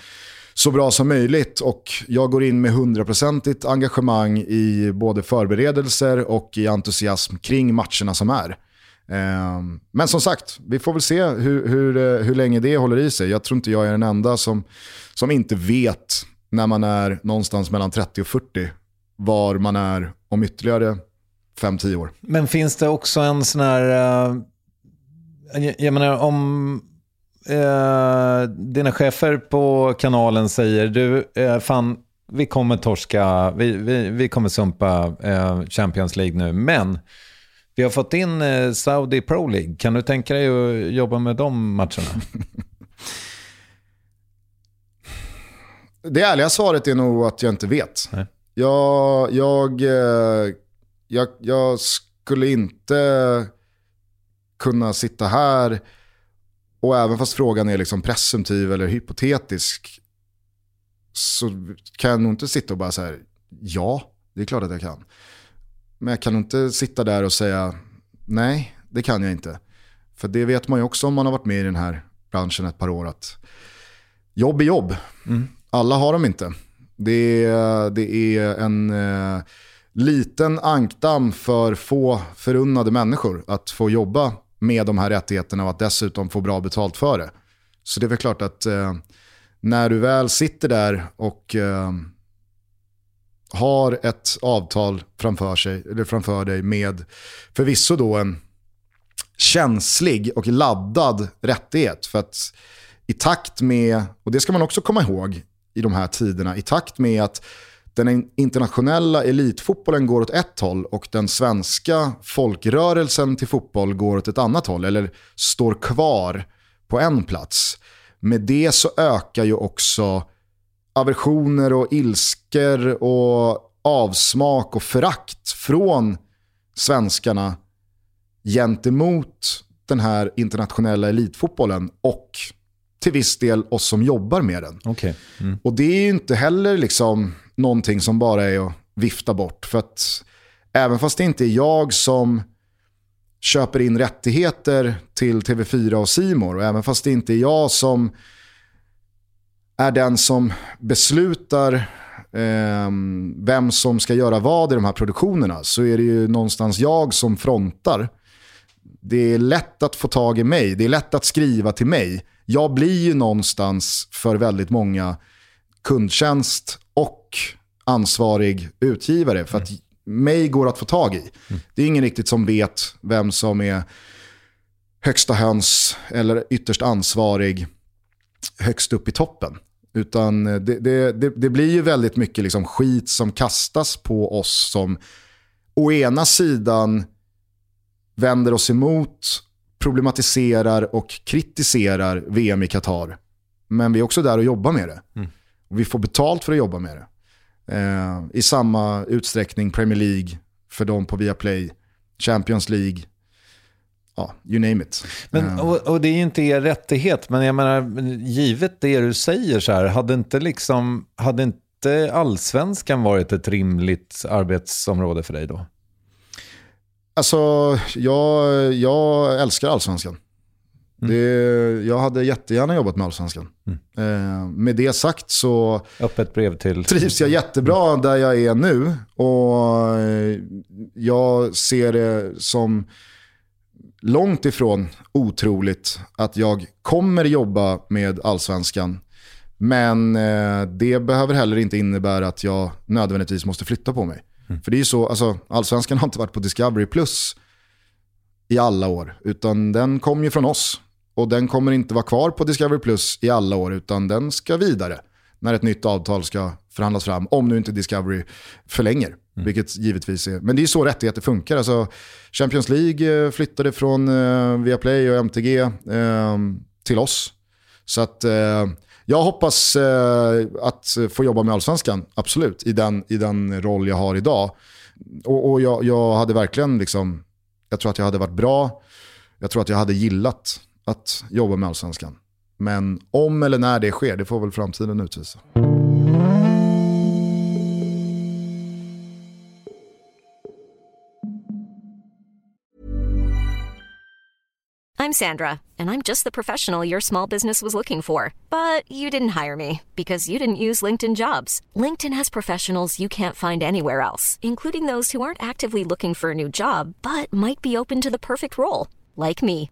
så bra som möjligt och jag går in med hundraprocentigt engagemang i både förberedelser och i entusiasm kring matcherna som är. Ehm, men som sagt, vi får väl se hur, hur, eh, hur länge det håller i sig. Jag tror inte jag är den enda som, som inte vet när man är någonstans mellan 30 och 40 var man är om ytterligare 5-10 år. Men finns det också en sån här... Eh, jag menar om uh, dina chefer på kanalen säger du, uh, fan, vi kommer torska, vi, vi, vi kommer sumpa Champions League nu, men vi har fått in Saudi Pro League. Kan du tänka dig att jobba med de matcherna? Det ärliga svaret är nog att jag inte vet. Nej. Jag, jag jag, jag skulle inte kunna sitta här och även fast frågan är liksom presumtiv eller hypotetisk så kan jag nog inte sitta och bara säga ja, det är klart att jag kan. Men jag kan inte sitta där och säga nej, det kan jag inte. För det vet man ju också om man har varit med i den här branschen ett par år att jobb är jobb. Mm. Alla har dem inte. Det, det är en eh, liten ankdamm för få förunnade människor att få jobba med de här rättigheterna och att dessutom få bra betalt för det. Så det är väl klart att eh, när du väl sitter där och eh, har ett avtal framför, sig, eller framför dig med förvisso då en känslig och laddad rättighet. För att i takt med, och det ska man också komma ihåg i de här tiderna, i takt med att den internationella elitfotbollen går åt ett håll och den svenska folkrörelsen till fotboll går åt ett annat håll, eller står kvar på en plats. Med det så ökar ju också aversioner och ilsker och avsmak och förakt från svenskarna gentemot den här internationella elitfotbollen och till viss del oss som jobbar med den. Okay. Mm. Och det är ju inte heller liksom någonting som bara är att vifta bort. För att även fast det inte är jag som köper in rättigheter till TV4 och Simor och även fast det inte är jag som är den som beslutar eh, vem som ska göra vad i de här produktionerna så är det ju någonstans jag som frontar det är lätt att få tag i mig, det är lätt att skriva till mig. Jag blir ju någonstans för väldigt många kundtjänst och ansvarig utgivare. För att mig går att få tag i. Det är ingen riktigt som vet vem som är högsta höns eller ytterst ansvarig högst upp i toppen. Utan det, det, det, det blir ju väldigt mycket liksom skit som kastas på oss som å ena sidan vänder oss emot, problematiserar och kritiserar VM i Qatar. Men vi är också där och jobbar med det. Mm. Och vi får betalt för att jobba med det. Eh, I samma utsträckning Premier League för dem på Viaplay, Champions League, ja, you name it. Men, eh. och, och, det är ju inte er rättighet, men jag menar, givet det du säger så här, hade inte liksom, hade inte allsvenskan varit ett rimligt arbetsområde för dig då? Alltså, jag, jag älskar allsvenskan. Mm. Det, jag hade jättegärna jobbat med allsvenskan. Mm. Eh, med det sagt så Öppet brev till... trivs jag jättebra där jag är nu. Och eh, jag ser det som långt ifrån otroligt att jag kommer jobba med allsvenskan. Men eh, det behöver heller inte innebära att jag nödvändigtvis måste flytta på mig. Mm. För det är ju så, alltså, allsvenskan har inte varit på Discovery Plus i alla år, utan den kom ju från oss. Och den kommer inte vara kvar på Discovery Plus i alla år, utan den ska vidare när ett nytt avtal ska förhandlas fram, om nu inte Discovery förlänger. Mm. Vilket givetvis är, men det är så rättigheter funkar. Alltså, Champions League eh, flyttade från eh, Viaplay och MTG eh, till oss. Så att eh, jag hoppas eh, att få jobba med Allsvenskan, absolut, i den, i den roll jag har idag. Och, och jag, jag hade verkligen, liksom, jag tror att jag hade varit bra, jag tror att jag hade gillat att jobba med Allsvenskan. Men om eller när det sker, det får väl framtiden utvisa. I'm Sandra, and I'm just the professional your small business was looking for. But you didn't hire me because you didn't use LinkedIn jobs. LinkedIn has professionals you can't find anywhere else, including those who aren't actively looking for a new job but might be open to the perfect role, like me.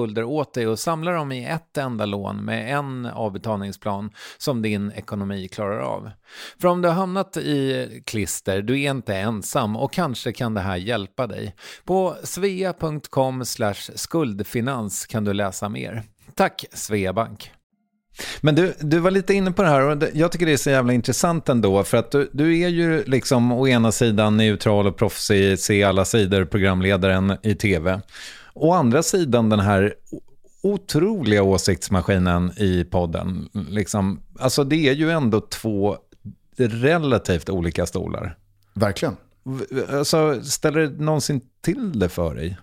skulder åt dig och samla dem i ett enda lån med en avbetalningsplan som din ekonomi klarar av. För om du har hamnat i klister, du är inte ensam och kanske kan det här hjälpa dig. På svea.com skuldfinans kan du läsa mer. Tack Sveabank! Men du, du var lite inne på det här och jag tycker det är så jävla intressant ändå för att du, du är ju liksom å ena sidan neutral och proffsig, se alla sidor, programledaren i tv. Å andra sidan den här otroliga åsiktsmaskinen i podden. Liksom, alltså det är ju ändå två relativt olika stolar. Verkligen. Alltså, ställer det någonsin till det för dig?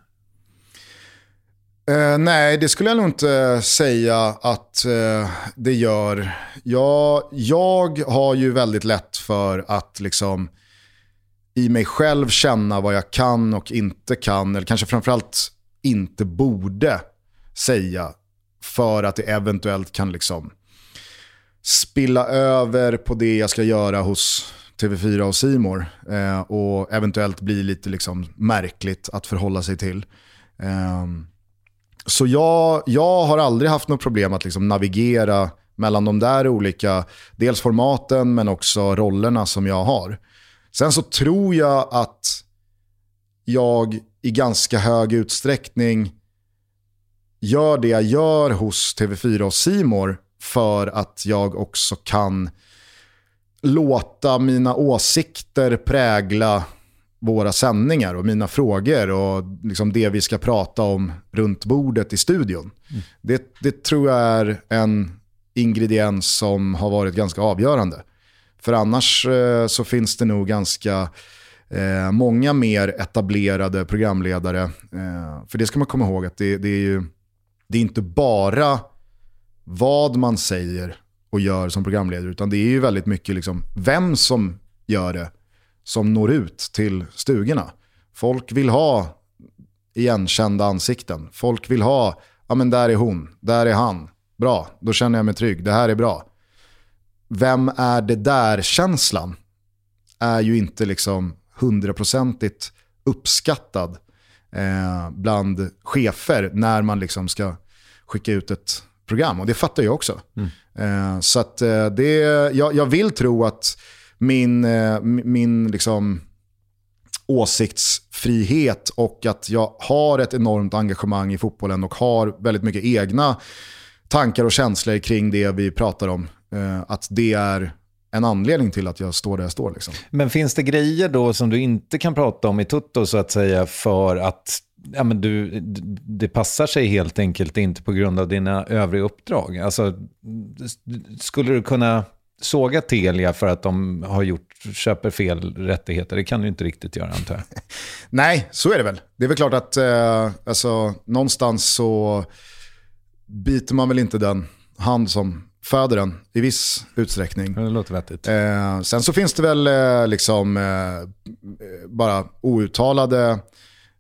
Uh, nej, det skulle jag nog inte säga att uh, det gör. Jag, jag har ju väldigt lätt för att liksom i mig själv känna vad jag kan och inte kan, eller kanske framförallt inte borde säga för att det eventuellt kan liksom spilla över på det jag ska göra hos TV4 och Simor eh, och eventuellt bli lite liksom märkligt att förhålla sig till. Eh, så jag, jag har aldrig haft något problem att liksom navigera mellan de där olika, dels formaten men också rollerna som jag har. Sen så tror jag att jag i ganska hög utsträckning gör det jag gör hos TV4 och Simor för att jag också kan låta mina åsikter prägla våra sändningar och mina frågor och liksom det vi ska prata om runt bordet i studion. Mm. Det, det tror jag är en ingrediens som har varit ganska avgörande. För annars eh, så finns det nog ganska eh, många mer etablerade programledare. Eh, för det ska man komma ihåg att det, det är ju det är inte bara vad man säger och gör som programledare, utan det är ju väldigt mycket liksom vem som gör det som når ut till stugorna. Folk vill ha igenkända ansikten. Folk vill ha, ja men där är hon, där är han. Bra, då känner jag mig trygg, det här är bra. Vem är det där-känslan är ju inte liksom hundraprocentigt uppskattad eh, bland chefer när man liksom ska skicka ut ett program. Och det fattar jag också. Mm. Eh, så att eh, det, jag, jag, vill tro att min, eh, min liksom, åsiktsfrihet och att jag har ett enormt engagemang i fotbollen och har väldigt mycket egna tankar och känslor kring det vi pratar om. Eh, att det är en anledning till att jag står där jag står. Liksom. Men finns det grejer då som du inte kan prata om i Tutto så att säga för att ja, men du, det passar sig helt enkelt inte på grund av dina övriga uppdrag? Alltså, skulle du kunna såga Telia för att de har gjort, köper fel rättigheter? Det kan du inte riktigt göra antar jag. Nej, så är det väl. Det är väl klart att eh, alltså, någonstans så biter man väl inte den hand som föder den i viss utsträckning. Det låter vettigt. Eh, sen så finns det väl eh, liksom eh, bara outtalade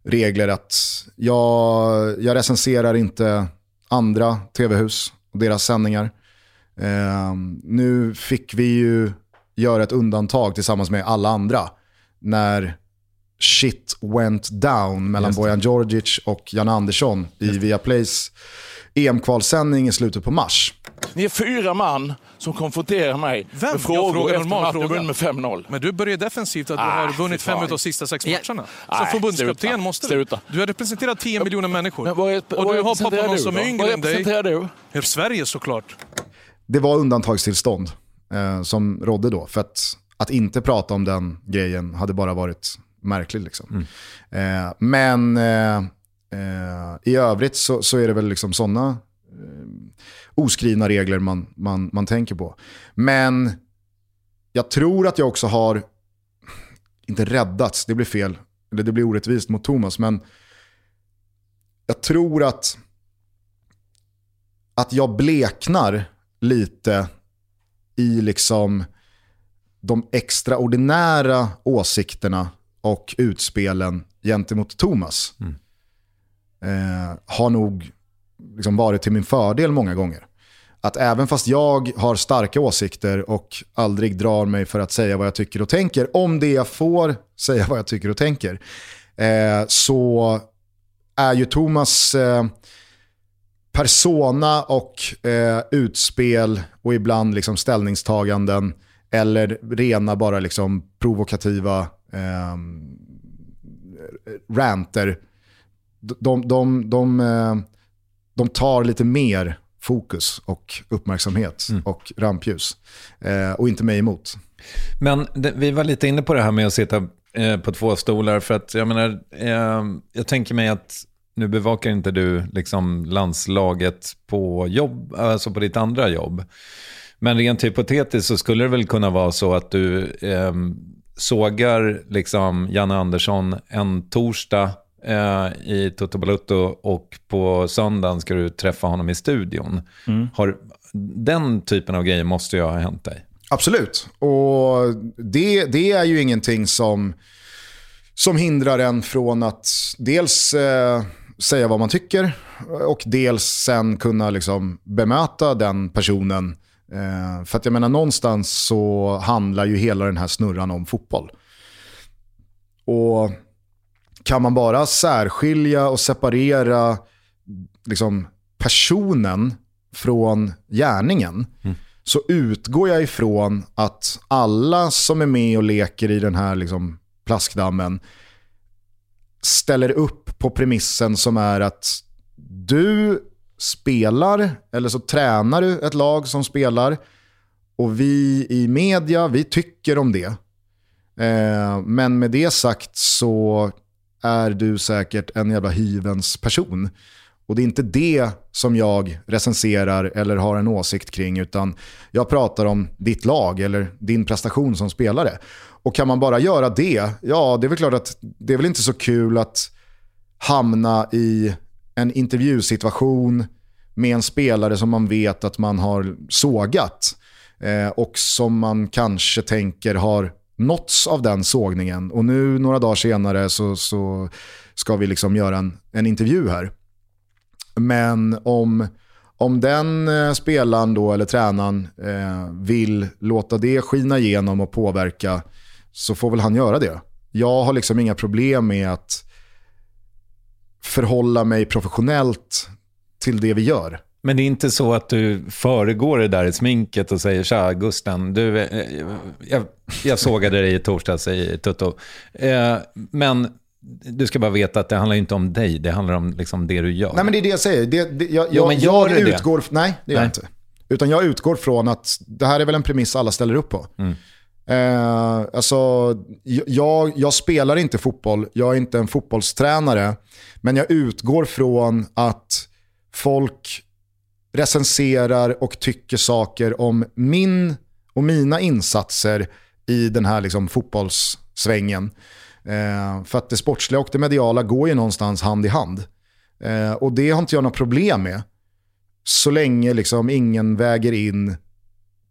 regler att jag, jag recenserar inte andra tv-hus och deras sändningar. Eh, nu fick vi ju göra ett undantag tillsammans med alla andra när shit went down mellan Bojan Djordjic och Jan Andersson i Viaplays EM-kvalsändning i slutet på mars. Ni är fyra man som konfronterar mig Vem? med frågor efter att jag med 5-0. Men du börjar defensivt att du ah, har vunnit fem av de sista sex matcherna. Ja. Som förbundskapten måste du. Du har representerat 10 miljoner människor. Vad är, och du har pappa någon som är yngre än dig. Vad du? Sverige såklart. Det var undantagstillstånd eh, som rådde då. För att, att inte prata om den grejen hade bara varit märkligt. Liksom. Mm. Eh, men eh, eh i övrigt så, så, är det väl liksom sådana oskrivna regler man, man, man tänker på. Men jag tror att jag också har, inte räddats, det blir fel, eller det blir orättvist mot Thomas, men jag tror att, att jag bleknar lite i liksom de extraordinära åsikterna och utspelen gentemot Thomas. Mm. Eh, har nog liksom varit till min fördel många gånger. Att även fast jag har starka åsikter och aldrig drar mig för att säga vad jag tycker och tänker, om det jag får säga vad jag tycker och tänker, eh, så är ju Thomas eh, persona och eh, utspel och ibland liksom ställningstaganden eller rena bara liksom provokativa eh, ranter. De, de, de, de de tar lite mer fokus och uppmärksamhet mm. och rampljus. Eh, och inte mig emot. Men det, vi var lite inne på det här med att sitta eh, på två stolar. För att jag menar, eh, jag tänker mig att nu bevakar inte du liksom landslaget på jobb, alltså på ditt andra jobb. Men rent hypotetiskt så skulle det väl kunna vara så att du eh, sågar liksom Janne Andersson en torsdag i Toto Balutto och på söndagen ska du träffa honom i studion. Mm. Har, den typen av grejer måste ju ha hänt dig. Absolut, och det, det är ju ingenting som, som hindrar en från att dels eh, säga vad man tycker och dels sen kunna liksom bemöta den personen. Eh, för att jag menar någonstans så handlar ju hela den här snurran om fotboll. Och kan man bara särskilja och separera liksom, personen från gärningen mm. så utgår jag ifrån att alla som är med och leker i den här liksom, plaskdammen ställer upp på premissen som är att du spelar, eller så tränar du ett lag som spelar och vi i media, vi tycker om det. Eh, men med det sagt så är du säkert en jävla hyvens person. Och det är inte det som jag recenserar eller har en åsikt kring, utan jag pratar om ditt lag eller din prestation som spelare. Och kan man bara göra det, ja det är väl klart att det är väl inte så kul att hamna i en intervjusituation med en spelare som man vet att man har sågat eh, och som man kanske tänker har nåtts av den sågningen. Och nu några dagar senare så, så ska vi liksom göra en, en intervju här. Men om, om den eh, spelaren då, eller tränaren eh, vill låta det skina igenom och påverka så får väl han göra det. Jag har liksom inga problem med att förhålla mig professionellt till det vi gör. Men det är inte så att du föregår det där i sminket och säger tja Gusten, du, eh, jag, jag sågade dig i torsdags i Tutto. Eh, men du ska bara veta att det handlar inte om dig, det handlar om liksom det du gör. Nej men det är det jag säger. Det, det, jag, jo, men gör jag utgår, det? Nej, det gör nej. jag inte. Utan jag utgår från att det här är väl en premiss alla ställer upp på. Mm. Eh, alltså, jag, jag, spelar inte fotboll, jag är inte en fotbollstränare. Men jag utgår från att folk recenserar och tycker saker om min och mina insatser i den här liksom fotbollssvängen. Eh, för att det sportsliga och det mediala går ju någonstans hand i hand. Eh, och det har inte jag något problem med. Så länge liksom ingen väger in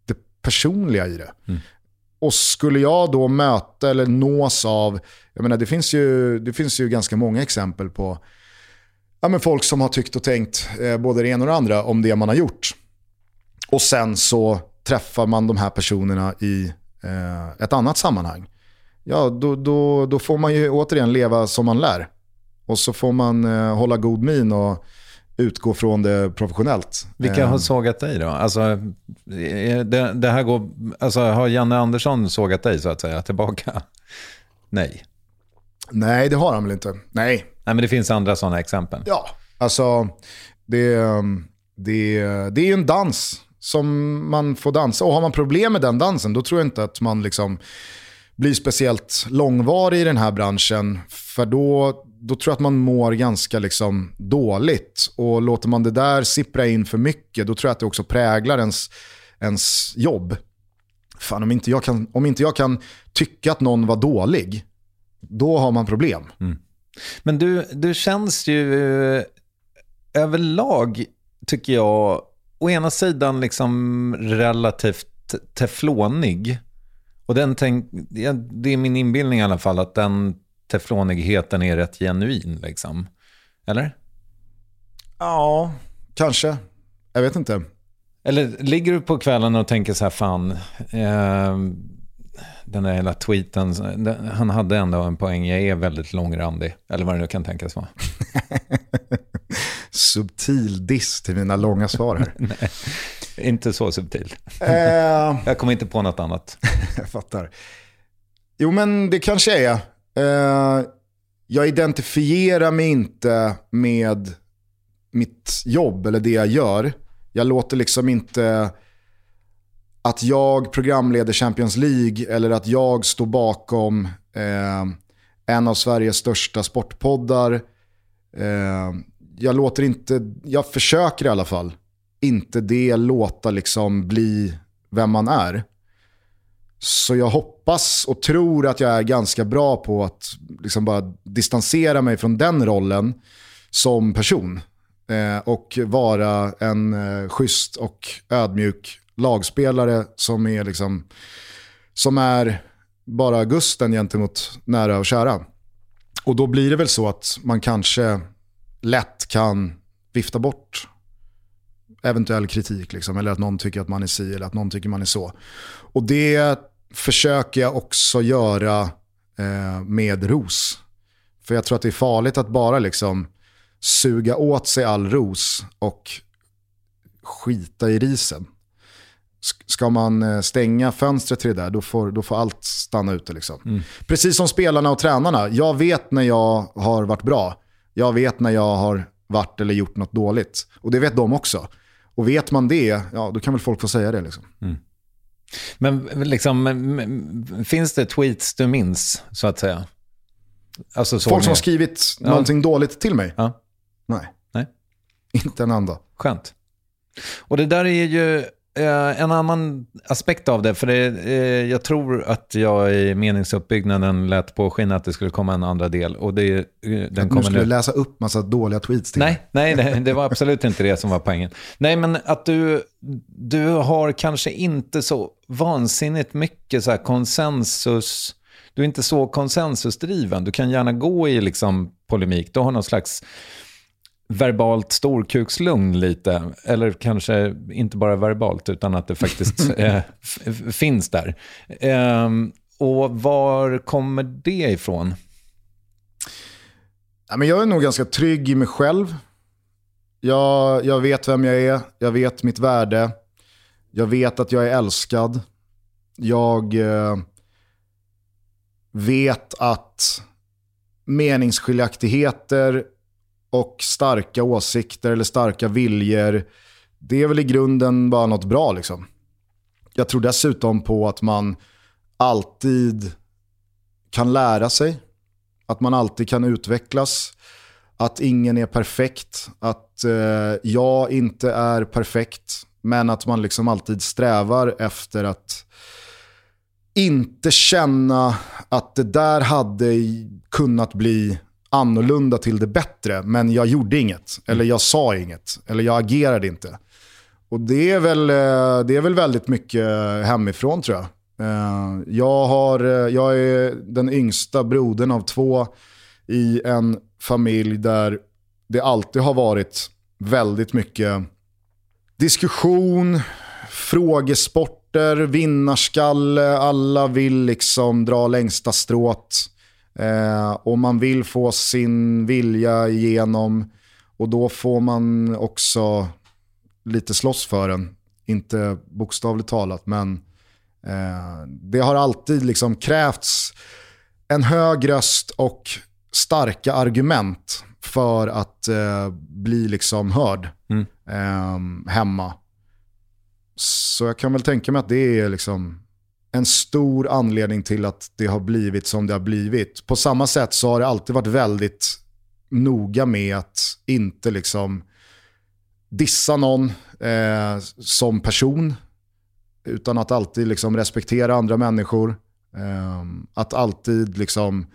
det personliga i det. Mm. Och skulle jag då möta eller nås av, jag menar det finns ju, det finns ju ganska många exempel på ja, men folk som har tyckt och tänkt eh, både det ena och det andra om det man har gjort. Och sen så träffar man de här personerna i eh, ett annat sammanhang. Ja, då, då, då får man ju återigen leva som man lär. Och så får man eh, hålla god min och utgå från det professionellt. Vilka har eh. sågat dig då? Alltså, det, det här går, alltså, har Janne Andersson sågat dig så att säga tillbaka? Nej. Nej, det har han väl inte. Nej. Nej, men det finns andra sådana exempel. Ja, alltså det, det, det är ju en dans som man får dansa. Och har man problem med den dansen, då tror jag inte att man liksom blir speciellt långvarig i den här branschen. För då, då tror jag att man mår ganska liksom dåligt. Och låter man det där sippra in för mycket, då tror jag att det också präglar ens, ens jobb. Fan, om inte, jag kan, om inte jag kan tycka att någon var dålig, då har man problem. Mm. Men du, du känns ju eh, överlag, tycker jag, å ena sidan liksom relativt teflonig. Och den tänk, det är min inbildning i alla fall, att den teflonigheten är rätt genuin. Liksom. Eller? Ja, kanske. Jag vet inte. Eller ligger du på kvällen och tänker så här, fan, eh, den där hela tweeten, han hade ändå en poäng, jag är väldigt långrandig. Eller vad det nu kan tänkas vara. subtil diss till mina långa svar här. Nej, inte så subtil. Uh, jag kommer inte på något annat. jag fattar. Jo men det kanske är. Uh, jag identifierar mig inte med mitt jobb eller det jag gör. Jag låter liksom inte att jag programleder Champions League eller att jag står bakom eh, en av Sveriges största sportpoddar Eh, jag låter inte, jag försöker i alla fall, inte det låta liksom bli vem man är. Så jag hoppas och tror att jag är ganska bra på att liksom bara distansera mig från den rollen som person. Eh, och vara en eh, schysst och ödmjuk lagspelare som är, liksom, som är bara Gusten gentemot nära och kära. Och då blir det väl så att man kanske lätt kan vifta bort eventuell kritik. Liksom, eller att någon tycker att man är si eller att någon tycker man är så. Och det försöker jag också göra eh, med ros. För jag tror att det är farligt att bara liksom suga åt sig all ros och skita i risen. Ska man eh, stänga fönstret till det där, då får, då får allt stanna ute. Liksom. Mm. Precis som spelarna och tränarna. Jag vet när jag har varit bra. Jag vet när jag har varit eller gjort något dåligt. Och det vet de också. Och vet man det, ja, då kan väl folk få säga det. Liksom. Mm. Men liksom, finns det tweets du minns, så att säga? Alltså, folk som har skrivit ja. någonting dåligt till mig? Ja. Nej. Nej. Inte en enda. Skönt. Och det där är ju Eh, en annan aspekt av det, för det, eh, jag tror att jag i meningsuppbyggnaden lät på skina att det skulle komma en andra del. Och det, eh, den att kommer du skulle nu. läsa upp massa dåliga tweets till Nej, nej det, det, var absolut inte det som var poängen. Nej, men att du, du har kanske inte så vansinnigt mycket så konsensus. Du är inte så konsensusdriven. Du kan gärna gå i liksom polemik. Du har någon slags verbalt storkukslugn lite. Eller kanske inte bara verbalt, utan att det faktiskt eh, finns där. Eh, och var kommer det ifrån? Ja, men jag är nog ganska trygg i mig själv. Jag, jag vet vem jag är, jag vet mitt värde. Jag vet att jag är älskad. Jag eh, vet att meningsskiljaktigheter och starka åsikter eller starka viljor, det är väl i grunden bara något bra. Liksom. Jag tror dessutom på att man alltid kan lära sig, att man alltid kan utvecklas, att ingen är perfekt, att eh, jag inte är perfekt, men att man liksom alltid strävar efter att inte känna att det där hade kunnat bli annorlunda till det bättre, men jag gjorde inget. Eller jag sa inget. Eller jag agerade inte. Och det är väl, eh, det är väl väldigt mycket hemifrån tror jag. Eh, jag, har, eh, jag är den yngsta brodern av två i en familj där det alltid har varit väldigt mycket diskussion, frågesporter, vinnarskalle, alla vill liksom dra längsta stråt. Eh, och man vill få sin vilja igenom och då får man också lite slåss för den. Inte bokstavligt talat, men eh, det har alltid liksom krävts en hög röst och starka argument för att eh, bli liksom hörd mm. eh, hemma. Så jag kan väl tänka mig att det är liksom en stor anledning till att det har blivit som det har blivit. På samma sätt så har det alltid varit väldigt noga med att inte liksom dissa någon eh, som person. Utan att alltid liksom respektera andra människor. Eh, att alltid liksom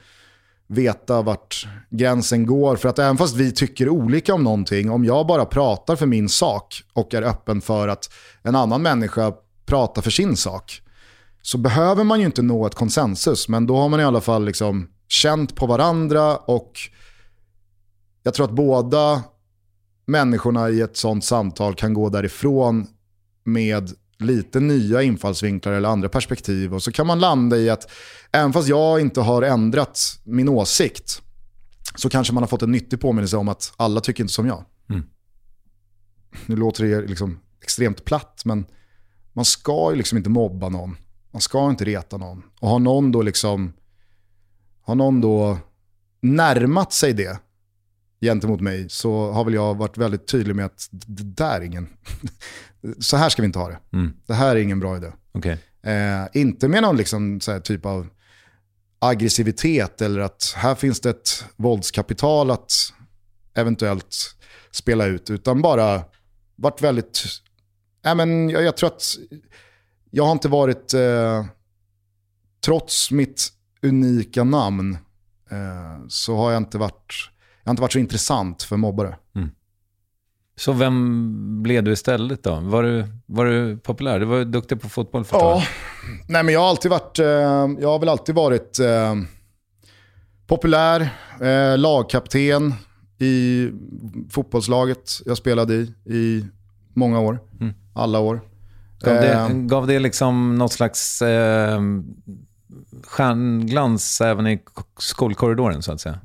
veta vart gränsen går. För att även fast vi tycker olika om någonting, om jag bara pratar för min sak och är öppen för att en annan människa pratar för sin sak, så behöver man ju inte nå ett konsensus, men då har man i alla fall liksom känt på varandra och jag tror att båda människorna i ett sånt samtal kan gå därifrån med lite nya infallsvinklar eller andra perspektiv. Och så kan man landa i att även fast jag inte har ändrat min åsikt så kanske man har fått en nyttig påminnelse om att alla tycker inte som jag. Mm. Nu låter det liksom extremt platt, men man ska ju liksom inte mobba någon. Man ska inte reta någon. Och har någon då liksom har någon då närmat sig det gentemot mig så har väl jag varit väldigt tydlig med att det där är ingen, så här ska vi inte ha det. Mm. Det här är ingen bra idé. Okay. Eh, inte med någon liksom, typ av aggressivitet eller att här finns det ett våldskapital att eventuellt spela ut, utan bara varit väldigt... Äh, men jag, jag tror att jag har inte varit, eh, trots mitt unika namn, eh, så har jag inte varit, jag har inte varit så intressant för mobbare. Mm. Så vem blev du istället då? Var du, var du populär? Du var duktig på fotboll förstås. Ja, nej men jag har alltid varit, eh, jag har väl alltid varit eh, populär, eh, lagkapten i fotbollslaget jag spelade i i många år. Mm. Alla år. Gav det, eh. gav det liksom något slags eh, stjärnglans även i skolkorridoren så att säga?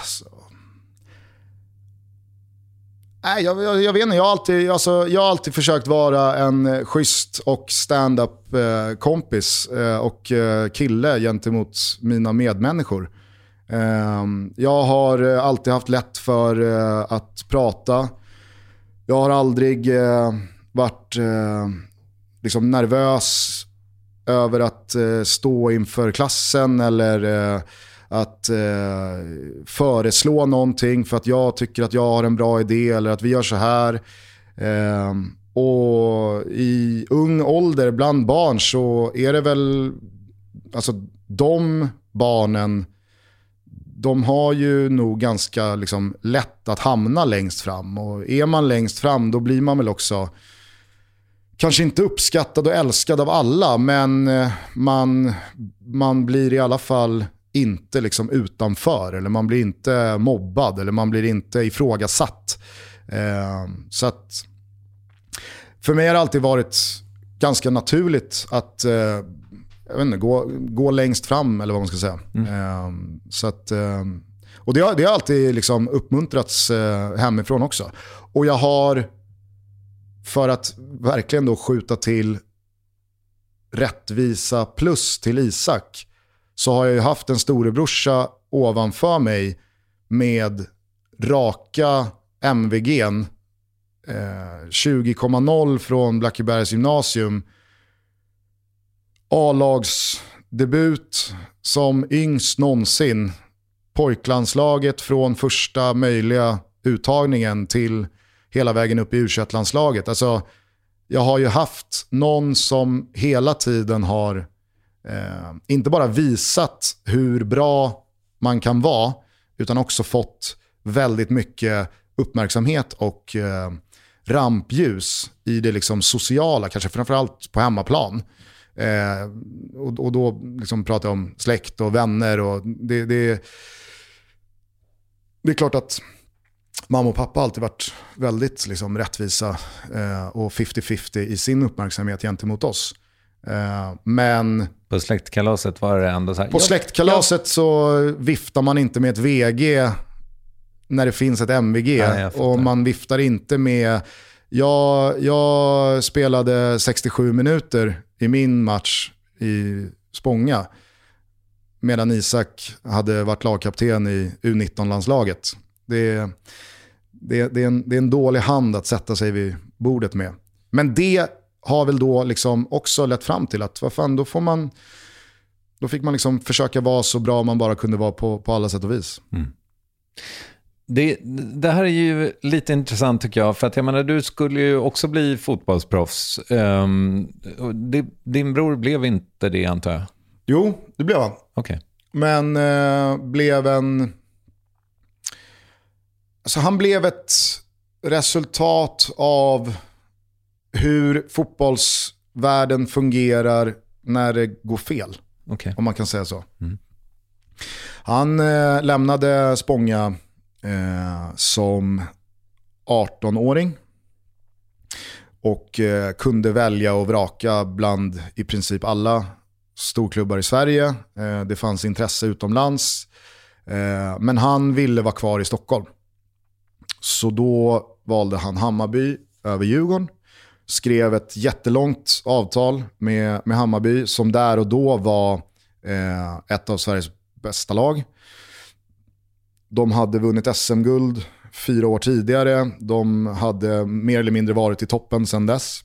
Alltså. Nej, jag, jag, jag, vet inte. Jag har, alltid, alltså, jag har alltid försökt vara en schysst och stand-up eh, kompis eh, och eh, kille gentemot mina medmänniskor. Ehm, jag har alltid haft lätt för att prata. Jag har aldrig eh, varit eh, liksom nervös över att eh, stå inför klassen eller eh, att eh, föreslå någonting för att jag tycker att jag har en bra idé eller att vi gör så här. Eh, och i ung ålder bland barn så är det väl, alltså de barnen de har ju nog ganska liksom, lätt att hamna längst fram. Och är man längst fram då blir man väl också, kanske inte uppskattad och älskad av alla, men eh, man, man blir i alla fall inte liksom utanför. Eller man blir inte mobbad eller man blir inte ifrågasatt. Eh, så att för mig har det alltid varit ganska naturligt att eh, jag vet inte, gå, gå längst fram eller vad man ska säga. Mm. Um, så att, um, och det har, det har alltid liksom uppmuntrats uh, hemifrån också. Och jag har, för att verkligen då skjuta till rättvisa plus till Isak, så har jag ju haft en storebrorsa ovanför mig med raka MVG, eh, 20,0 från Blackebergs gymnasium A-lagsdebut som yngst någonsin. Pojklandslaget från första möjliga uttagningen till hela vägen upp i u landslaget Alltså, jag har ju haft någon som hela tiden har eh, inte bara visat hur bra man kan vara, utan också fått väldigt mycket uppmärksamhet och eh, rampljus i det liksom sociala, kanske framförallt på hemmaplan. Eh, och, och, då liksom pratar jag om släkt och vänner. Och det, det, det är klart att mamma och pappa alltid varit väldigt liksom, rättvisa eh, och 50-50 i sin uppmärksamhet gentemot oss. Eh, men... På släktkalaset var det ändå så här... På släktkalaset så viftar man inte med ett VG när det finns ett MVG. Nej, och man viftar inte med... Jag, jag spelade 67 minuter i min match i Spånga. Medan Isak hade varit lagkapten i U19-landslaget. Det är, det, det, är en, det är en dålig hand att sätta sig vid bordet med. Men det har väl då liksom också lett fram till att vad fan, då, får man, då fick man liksom försöka vara så bra man bara kunde vara på, på alla sätt och vis. Mm. Det, det, här är ju lite intressant tycker jag, för att jag menar, du skulle ju också bli fotbollsproffs. Um, det, din bror blev inte det antar jag? Jo, det blev han. Okay. Men uh, blev en... Alltså han blev ett resultat av hur fotbollsvärlden fungerar när det går fel. Okay. Om man kan säga så. Mm. Han uh, lämnade Spånga eh, som 18-åring. Och eh, kunde välja och vraka bland i princip alla storklubbar i Sverige. Eh, det fanns intresse utomlands. Eh, men han ville vara kvar i Stockholm. Så då valde han Hammarby över Djurgården. Skrev ett jättelångt avtal med, med Hammarby som där och då var eh, ett av Sveriges bästa lag. De hade vunnit SM-guld fyra år tidigare. De hade mer eller mindre varit i toppen sedan dess.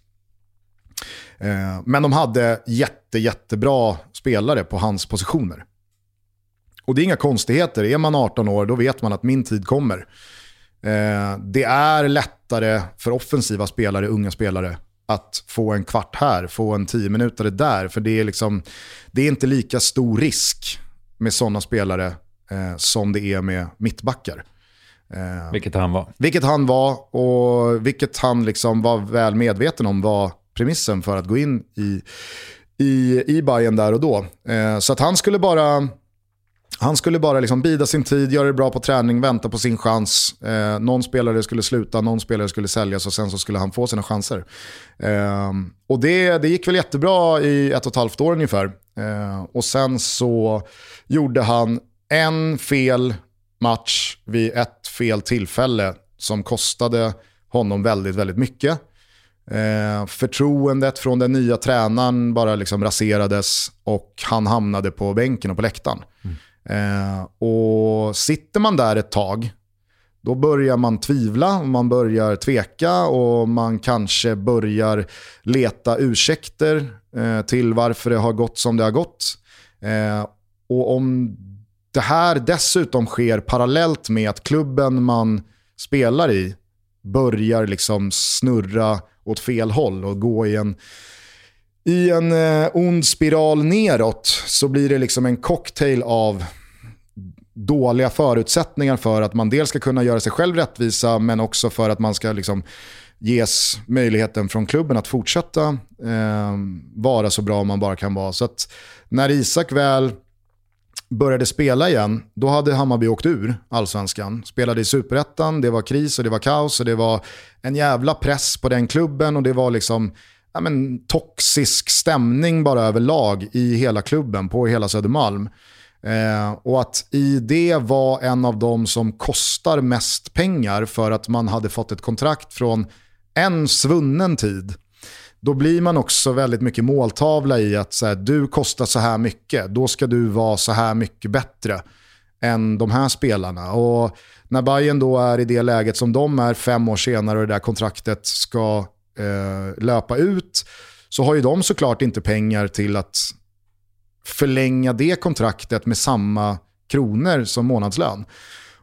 Eh, men de hade jätte, jättebra spelare på hans positioner. Och det är inga konstigheter, är man 18 år då vet man att min tid kommer. Eh, det är lättare för offensiva spelare, unga spelare, att få en kvart här, få en tio minuter där. För det är, liksom, det är inte lika stor risk med sådana spelare eh, som det är med mittbackar. Eh, vilket han var. Vilket han var och vilket han liksom var väl medveten om var premissen för att gå in i, i, i Bayern där och då. Eh, så att han skulle bara han skulle bara liksom bida sin tid, göra det bra på träning, vänta på sin chans. Eh, någon spelare skulle sluta, någon spelare skulle säljas och sen så skulle han få sina chanser. Eh, och det, det gick väl jättebra i ett och ett halvt år ungefär. Eh, och sen så gjorde han en fel match vid ett fel tillfälle som kostade honom väldigt, väldigt mycket. Eh, förtroendet från den nya tränaren bara liksom raserades och han hamnade på bänken och på läktaren. Mm. Eh, och sitter man där ett tag, då börjar man tvivla, man börjar tveka och man kanske börjar leta ursäkter eh, till varför det har gått som det har gått. Eh, och om det här dessutom sker parallellt med att klubben man spelar i börjar liksom snurra åt fel håll och gå i en, i en eh, ond spiral neråt så blir det liksom en cocktail av dåliga förutsättningar för att man dels ska kunna göra sig själv rättvisa men också för att man ska liksom ges möjligheten från klubben att fortsätta eh, vara så bra man bara kan vara. Så att när Isak väl började spela igen, då hade Hammarby åkt ur allsvenskan. Spelade i superettan, det var kris och det var kaos och det var en jävla press på den klubben och det var liksom ja, men, toxisk stämning bara överlag i hela klubben på hela Södermalm. Eh, och att i det var en av de som kostar mest pengar för att man hade fått ett kontrakt från en svunnen tid då blir man också väldigt mycket måltavla i att så här, du kostar så här mycket, då ska du vara så här mycket bättre än de här spelarna. Och när Bayern då är i det läget som de är fem år senare och det där kontraktet ska eh, löpa ut, så har ju de såklart inte pengar till att förlänga det kontraktet med samma kronor som månadslön.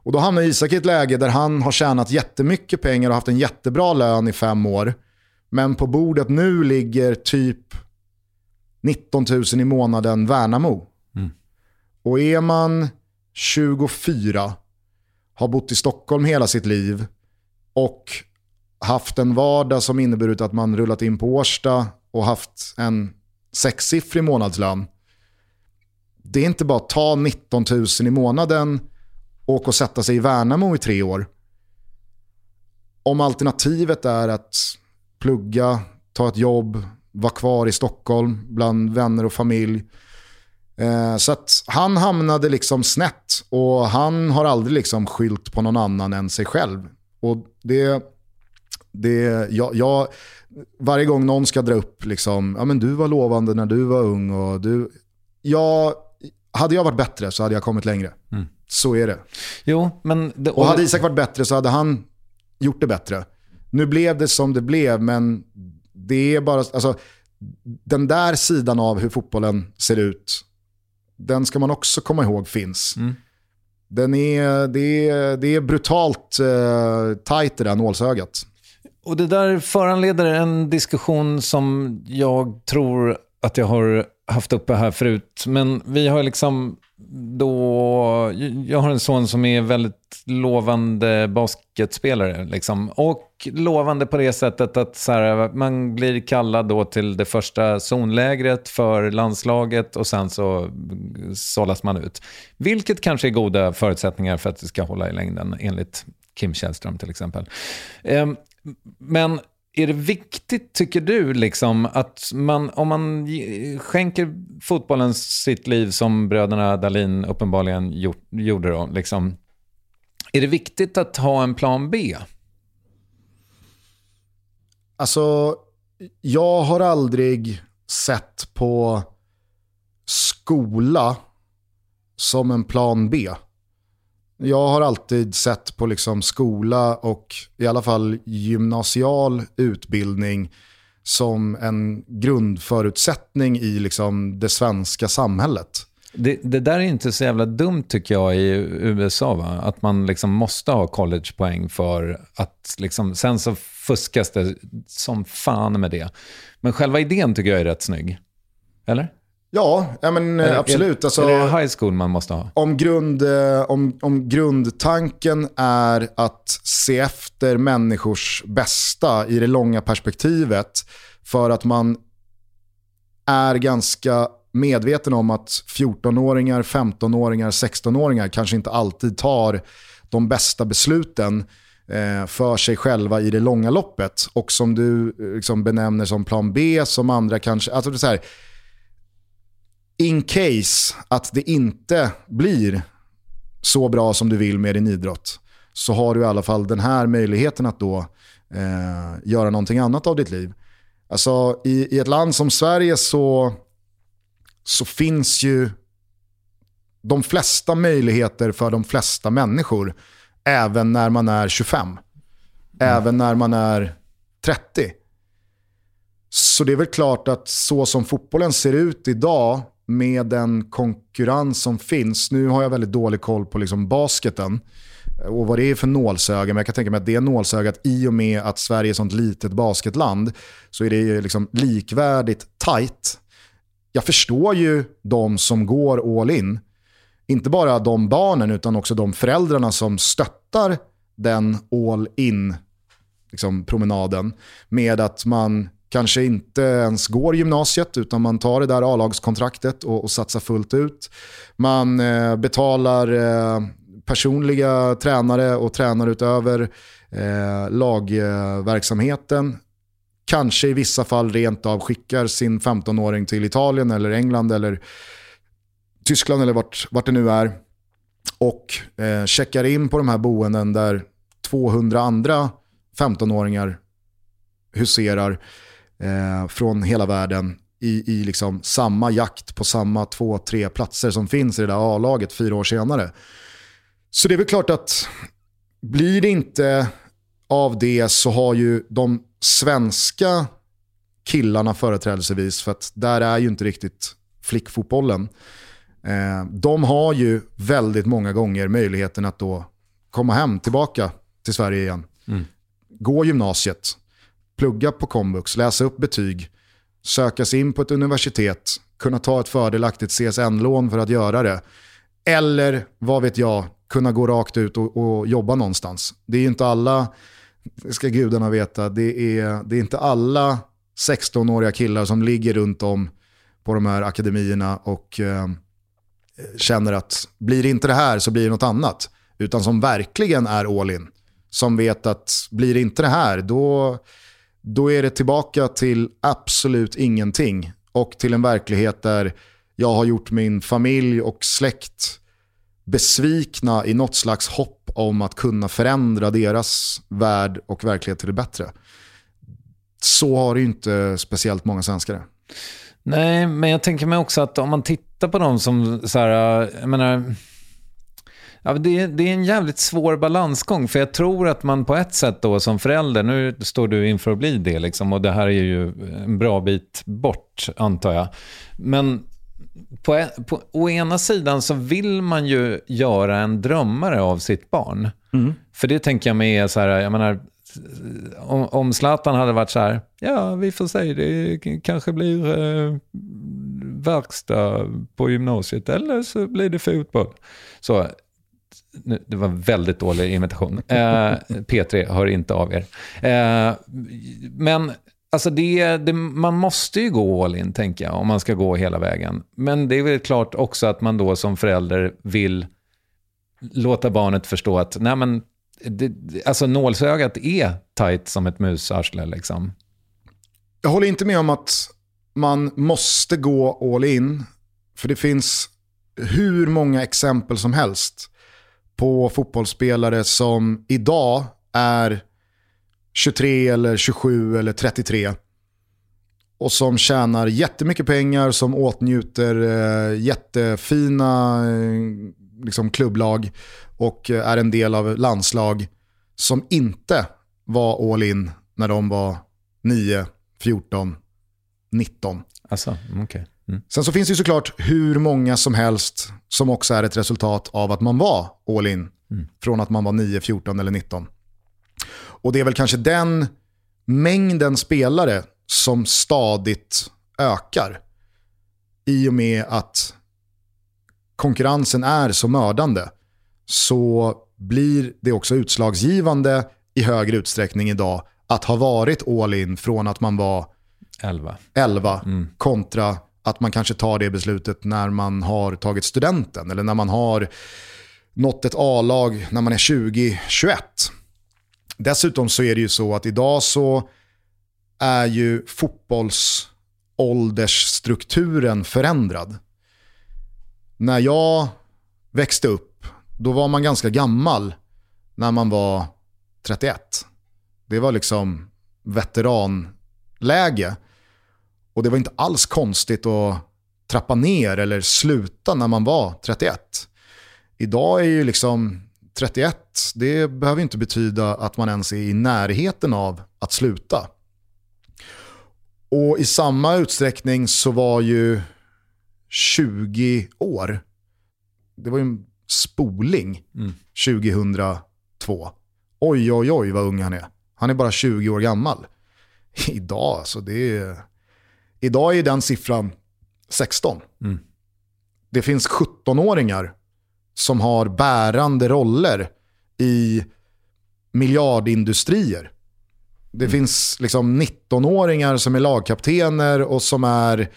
Och då hamnar Isak i ett läge där han har tjänat jättemycket pengar och haft en jättebra lön i fem år men på bordet nu ligger typ 19 000 i månaden Värnamo. Mm. Och är man 24, har bott i Stockholm hela sitt liv och haft en vardag som inneburit att man rullat in på Årsta och haft en sexsiffrig månadslön. Det är inte bara att ta 19 000 i månaden och och sätta sig i Värnamo i tre år. Om alternativet är att plugga, ta ett jobb, vara kvar i Stockholm bland vänner och familj. Eh, så att han hamnade liksom snett och han har aldrig liksom skylt på någon annan än sig själv. Och det, det, jag, jag, varje gång någon ska dra upp, liksom, ja, men du var lovande när du var ung. Och du, jag, hade jag varit bättre så hade jag kommit längre. Mm. Så är det. Jo, men det, och... och hade Isak varit bättre så hade han gjort det bättre. Nu blev det som det blev, men det är bara, alltså, den där sidan av hur fotbollen ser ut, den ska man också komma ihåg finns. Mm. Den är, det, är, det är brutalt eh, tajt det där nålsögat. Och det där föranleder en diskussion som jag tror att jag har haft uppe här förut. Men vi har liksom då, jag har en son som är väldigt lovande basketspelare. Liksom. Och lovande på det sättet att så här, man blir kallad då till det första zonlägret för landslaget och sen så sållas man ut. Vilket kanske är goda förutsättningar för att det ska hålla i längden enligt Kim Källström till exempel. Ehm, men är det viktigt, tycker du, liksom, att man, om man skänker fotbollen sitt liv som bröderna Dalin uppenbarligen gjort, gjorde, då, liksom, är det viktigt att ha en plan B? Alltså, jag har aldrig sett på skola som en plan B. Jag har alltid sett på liksom skola och i alla fall gymnasial utbildning som en grundförutsättning i liksom det svenska samhället. Det, det, där är inte så jävla dumt tycker jag i USA. Va? Att man liksom måste ha collegepoäng för att liksom, sen så fuskas det som fan med det. Men själva idén tycker jag är rätt snygg. Eller? Ja, ja men Eller, absolut. Alltså, är det high school man måste ha? Om, grund, eh, om, om grundtanken är att se efter människors bästa i det långa perspektivet för att man är ganska medveten om att 14-åringar, 15-åringar, 16-åringar kanske inte alltid tar de bästa besluten eh, för sig själva i det långa loppet. Och som du liksom benämner som plan B, som andra kanske... Alltså det är så här, in case att det inte blir så bra som du vill med din idrott så har du i alla fall den här möjligheten att då eh, göra någonting annat av ditt liv. Alltså i, i ett land som Sverige så, så finns ju de flesta möjligheter för de flesta människor även när man är 25. Mm. Även när man är 30. Så det är väl klart att så som fotbollen ser ut idag med den konkurrens som finns. Nu har jag väldigt dålig koll på liksom basketen och vad det är för nålsöga, men jag kan tänka mig att det är nålsögat i och med att Sverige är ett sånt litet basketland så är det liksom likvärdigt tight. Jag förstår ju de som går all in. Inte bara de barnen utan också de föräldrarna som stöttar den all in liksom, promenaden med att man kanske inte ens går gymnasiet utan man tar det där A-lagskontraktet och, och satsar fullt ut. Man eh, betalar eh, personliga tränare och tränar utöver eh, lagverksamheten. Kanske i vissa fall rent av skickar sin 15-åring till Italien eller England eller Tyskland eller vart, vart det nu är. Och eh, checkar in på de här boenden där 200 andra 15-åringar huserar eh, från hela världen i, i liksom samma jakt på samma två, tre platser som finns i det där A-laget fyra år senare. Så det är väl klart att blir det inte av det så har ju de svenska killarna företrädelsevis, för att där är ju inte riktigt flickfotbollen. Eh, de har ju väldigt många gånger möjligheten att då komma hem, tillbaka till Sverige igen. Mm. Gå gymnasiet, plugga på komvux, läsa upp betyg, söka sig in på ett universitet, kunna ta ett fördelaktigt CSN-lån för att göra det. Eller, vad vet jag, kunna gå rakt ut och, och jobba någonstans. Det är inte alla, det ska gudarna veta, det är, det är inte alla 16-åriga killar som ligger runt om på de här akademierna och eh, känner att blir det inte det här så blir det något annat. Utan som verkligen är all in. Som vet att blir det inte det här då, då är det tillbaka till absolut ingenting. Och till en verklighet där jag har gjort min familj och släkt besvikna i något slags hopp om att kunna förändra deras värld och verklighet till det bättre. Så har det ju inte speciellt många svenskar Nej, men jag tänker mig också att om man tittar på dem som så här, jag menar, Ja, det, är, det är en jävligt svår balansgång, för jag tror att man på ett sätt då som förälder, nu står du inför att bli det, liksom, och det här är ju en bra bit bort, antar jag. Men på, på, å ena sidan så vill man ju göra en drömmare av sitt barn. Mm. För det tänker jag mig är så här, jag menar, om, om Zlatan hade varit så här, ja vi får se, det kanske blir eh, verkstad på gymnasiet eller så blir det fotboll. Så, nu, det var väldigt dålig imitation. Eh, P3 hör inte av er. Eh, men Alltså det, det, man måste ju gå all in, tänker jag, om man ska gå hela vägen. Men det är väl klart också att man då som förälder vill låta barnet förstå att nej men, det, alltså nålsögat är tajt som ett musarsle. Liksom. Jag håller inte med om att man måste gå all in. För det finns hur många exempel som helst på fotbollsspelare som idag är 23 eller 27 eller 33. Och som tjänar jättemycket pengar, som åtnjuter eh, jättefina eh, liksom klubblag och eh, är en del av landslag som inte var all in när de var 9, 14, 19. Alltså, okay. Mm. Sen så finns det ju såklart hur många som helst som också är ett resultat av att man var all in. Mm. Från att man var 9, 14 eller 19. Och det är väl kanske den mängden spelare som stadigt ökar. I och med att konkurrensen är så mördande så blir det också utslagsgivande i högre utsträckning idag att ha varit all in från att man var 11, 11 mm. kontra att man kanske tar det beslutet när man har tagit studenten eller när man har nått ett A-lag när man är 20-21. Dessutom så är det ju så att idag så är ju fotbollsåldersstrukturen förändrad. När jag växte upp, då var man ganska gammal när man var 31. Det var liksom veteranläge. Och det var inte alls konstigt att trappa ner eller sluta när man var 31. Idag är ju liksom 31, det behöver inte betyda att man ens är i närheten av att sluta. Och i samma utsträckning så var ju 20 år, det var ju en spoling mm. 2002. Oj, oj, oj vad ung han är. Han är bara 20 år gammal. Idag, alltså det är... Idag är den siffran 16. Mm. Det finns 17-åringar som har bärande roller i miljardindustrier. Det mm. finns liksom 19-åringar som är lagkaptener och som är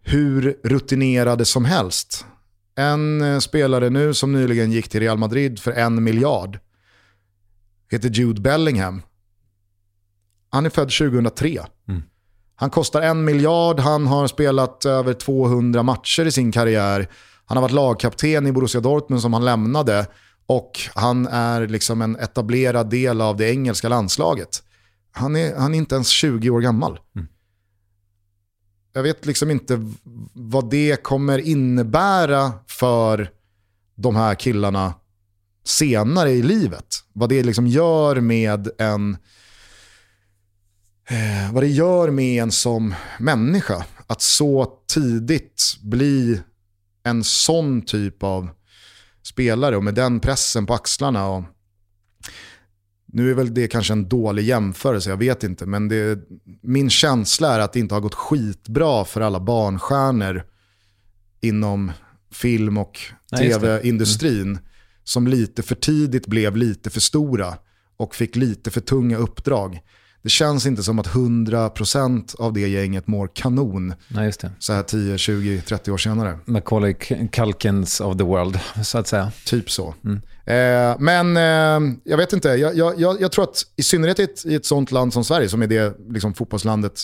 hur rutinerade som helst. En eh, spelare nu som nyligen gick till Real Madrid för en miljard heter Jude Bellingham. Han är född 2003. Mm. Han kostar en miljard, han har spelat över 200 matcher i sin karriär. Han har varit lagkapten i Borussia Dortmund som han lämnade och han är liksom en etablerad del av det engelska landslaget. Han är, han är inte ens 20 år gammal. Mm. Jag vet liksom inte vad det kommer innebära för de här killarna senare i livet. Vad det liksom gör med en eh, vad det gör med en som människa. Att så tidigt bli en sån typ av spelare och med den pressen på axlarna. Och nu är väl det kanske en dålig jämförelse, jag vet inte. Men det, min känsla är att det inte har gått skitbra för alla barnstjärnor inom film och tv-industrin. Mm. Som lite för tidigt blev lite för stora och fick lite för tunga uppdrag det känns inte som att 100% av det gänget mår kanon. Nej. Så här 10, 20, 30 år senare. Macaulay Culkins of the world, så att säga. Typ så. Mm. Eh, men eh, jag vet inte, jag, jag, jag, tror att i synnerhet i ett, i ett sånt land som Sverige, som är det liksom, fotbollslandet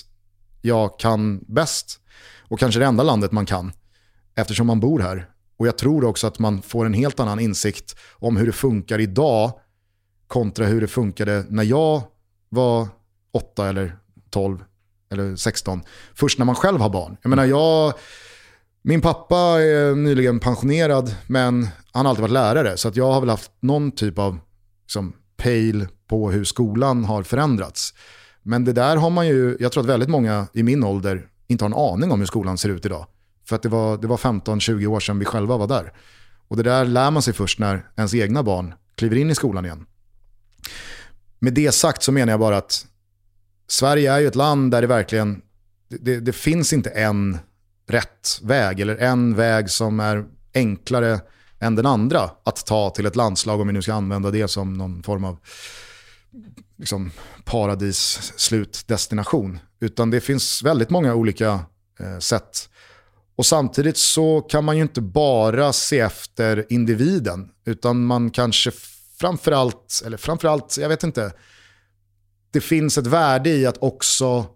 jag kan bäst, och kanske det enda landet man kan, eftersom man bor här. Och jag tror också att man får en helt annan insikt om hur det funkar idag kontra hur det funkade när jag var 8 eller 12 eller 16. Först när man själv har barn. Jag menar, jag, min pappa är nyligen pensionerad men han har alltid varit lärare. Så att jag har väl haft någon typ av liksom, pejl på hur skolan har förändrats. Men det där har man ju, jag tror att väldigt många i min ålder inte har en aning om hur skolan ser ut idag. För att det var, det var 15-20 år sedan vi själva var där. Och det där lär man sig först när ens egna barn kliver in i skolan igen. Med det sagt så menar jag bara att Sverige är ju ett land där det verkligen, det, det, finns inte en rätt väg eller en väg som är enklare än den andra att ta till ett landslag om vi nu ska använda det som någon form av liksom, paradis slutdestination. Utan det finns väldigt många olika eh, sätt. Och samtidigt så kan man ju inte bara se efter individen, utan man kanske framförallt, eller framförallt, jag vet inte, det finns ett värde i att också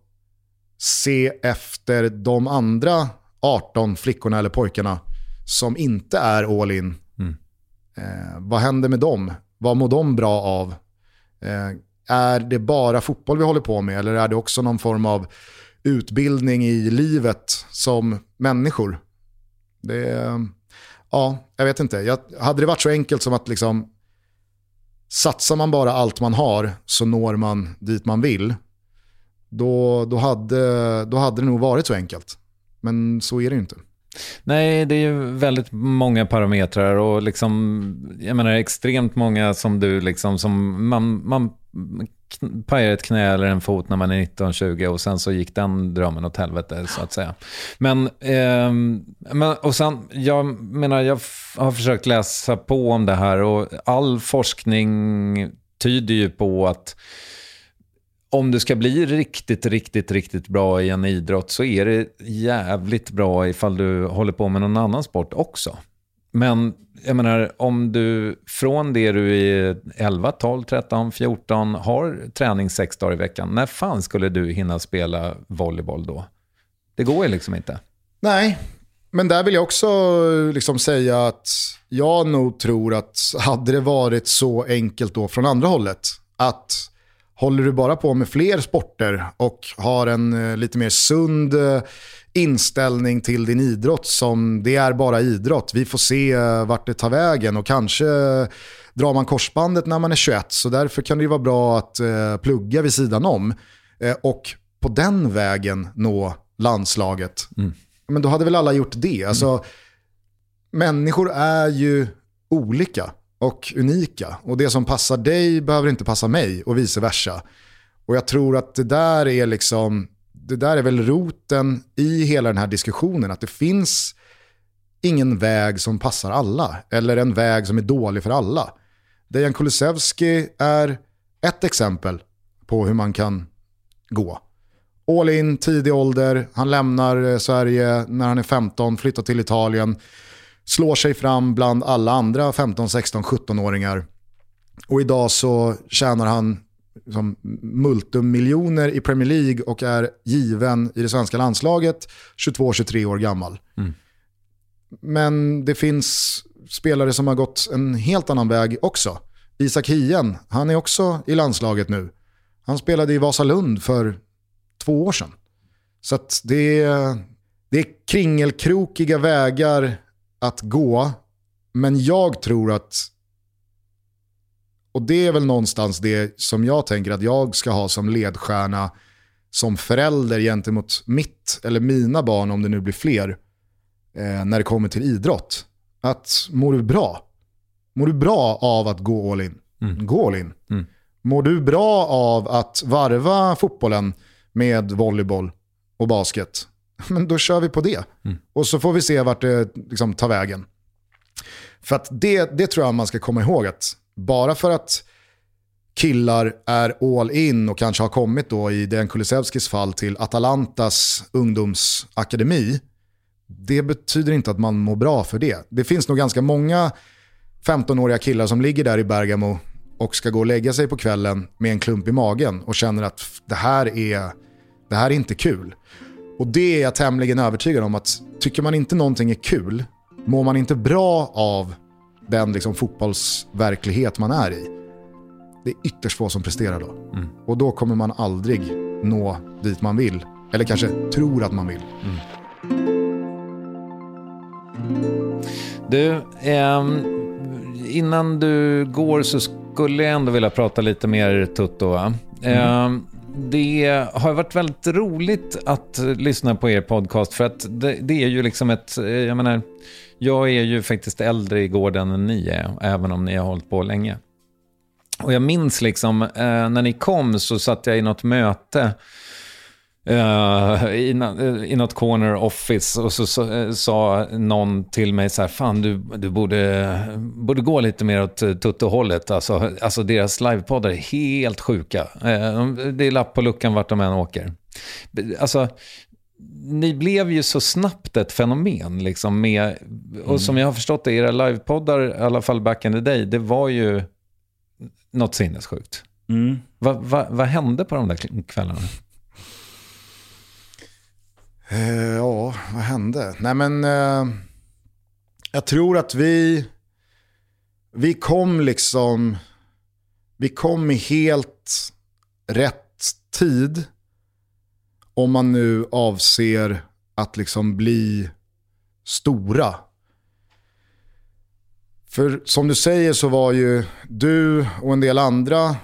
se efter de andra 18 flickorna eller pojkarna som inte är all in. Mm. Eh, vad händer med dem? Vad mår de bra av? Eh, är det bara fotboll vi håller på med eller är det också någon form av utbildning i livet som människor? Det, ja, jag vet inte. Jag, hade det varit så enkelt som att liksom satsar man bara allt man har så når man dit man vill. Då, då, hade, då hade det nog varit så enkelt. Men så är det ju inte. Nej, det är ju väldigt många parametrar och liksom, jag menar extremt många som du liksom, som man, man pajade ett knä eller en fot när man är 19-20 och sen så gick den drömmen åt helvete så att säga. Men, eh, men och sen, jag menar, jag har försökt läsa på om det här och all forskning tyder ju på att om du ska bli riktigt, riktigt, riktigt bra i en idrott så är det jävligt bra ifall du håller på med någon annan sport också. Men jag menar, om du från det du är 11, 12, 13, 14 har träning sex dagar i veckan, när fan skulle du hinna spela volleyboll då? Det går ju liksom inte. Nej, men där vill jag också liksom säga att jag nog tror att hade det varit så enkelt då från andra hållet, att håller du bara på med fler sporter och har en eh, lite mer sund eh, inställning till din idrott som det är bara idrott. Vi får se eh, vart det tar vägen och kanske drar man korsbandet när man är 21 så därför kan det vara bra att plugga vid sidan om. och på den vägen nå landslaget. Mm. Men då hade väl alla gjort det. Alltså, mm. Människor är ju olika och unika. Och det som passar dig behöver inte passa mig och vice versa. Och jag tror att det där är liksom, det där är väl roten i hela den här diskussionen. Att det finns ingen väg som passar alla. Eller en väg som är dålig för alla. Dejan Kulusevski är ett exempel på hur man kan gå. All in, tidig ålder, han lämnar eh, Sverige när han är 15, flyttar till Italien slår sig fram bland alla andra 15, 16, 17-åringar. Och idag så tjänar han liksom multumiljoner i Premier League och är given i det svenska landslaget 22-23 år gammal. Mm. Men det finns spelare som har gått en helt annan väg också. Isak Hien, han är också i landslaget nu. Han spelade i Vasalund för två år sedan. Så det är, det är kringelkrokiga vägar att gå, men jag tror att, och det är väl någonstans det som jag tänker att jag ska ha som ledstjärna som förälder gentemot mitt eller mina barn, om det nu blir fler, eh, när det kommer till idrott. Att mår du bra? Mår du bra av att gå all in? Mm. Gå all in. Mm. Mår du bra av att varva fotbollen med volleyboll och basket? men då kör vi på det. Mm. Och så får vi se vart det liksom tar vägen. För att det, det tror jag man ska komma ihåg att bara för att killar är all in och kanske har kommit då i den Kulusevskis fall till Atalantas ungdomsakademi, det betyder inte att man mår bra för det. Det finns nog ganska många 15-åriga killar som ligger där i Bergamo och ska gå och lägga sig på kvällen med en klump i magen och känner att det här är, det här är inte kul. Och det är jag tämligen övertygad om att tycker man inte någonting är kul, mår man inte bra av den liksom fotbollsverklighet man är i, det är ytterst få som presterar då. Mm. Och då kommer man aldrig nå dit man vill. Eller kanske tror att man vill. Mm. Du, eh, innan du går så skulle jag ändå vilja prata lite mer Tutto. Mm. Eh, det har varit väldigt roligt att lyssna på er podcast för att det, det, är ju liksom ett, jag menar, jag är ju faktiskt äldre i gården än ni är, även om ni har hållit på länge. Och jag minns liksom, eh, när ni kom så satt jag i något möte eh, i, i något corner office och så, så eh, sa någon till mig så här, fan du, du borde, borde gå lite mer åt eh, tuttehållet. Alltså, alltså deras livepoddar är helt sjuka. Eh, det är lapp på luckan vart de än åker. Alltså, ni blev ju så snabbt ett fenomen. Liksom, med, och mm. som jag har förstått det, era livepoddar, i alla fall back in the day, det var ju något sinnessjukt. Mm. Vad va, va hände på de där kvällarna? Eh, ja, vad hände? Nej men, eh, jag tror att vi, vi kom liksom, vi kom i helt rätt tid. Om man nu avser att liksom bli stora. För som du säger så var ju du och en del andra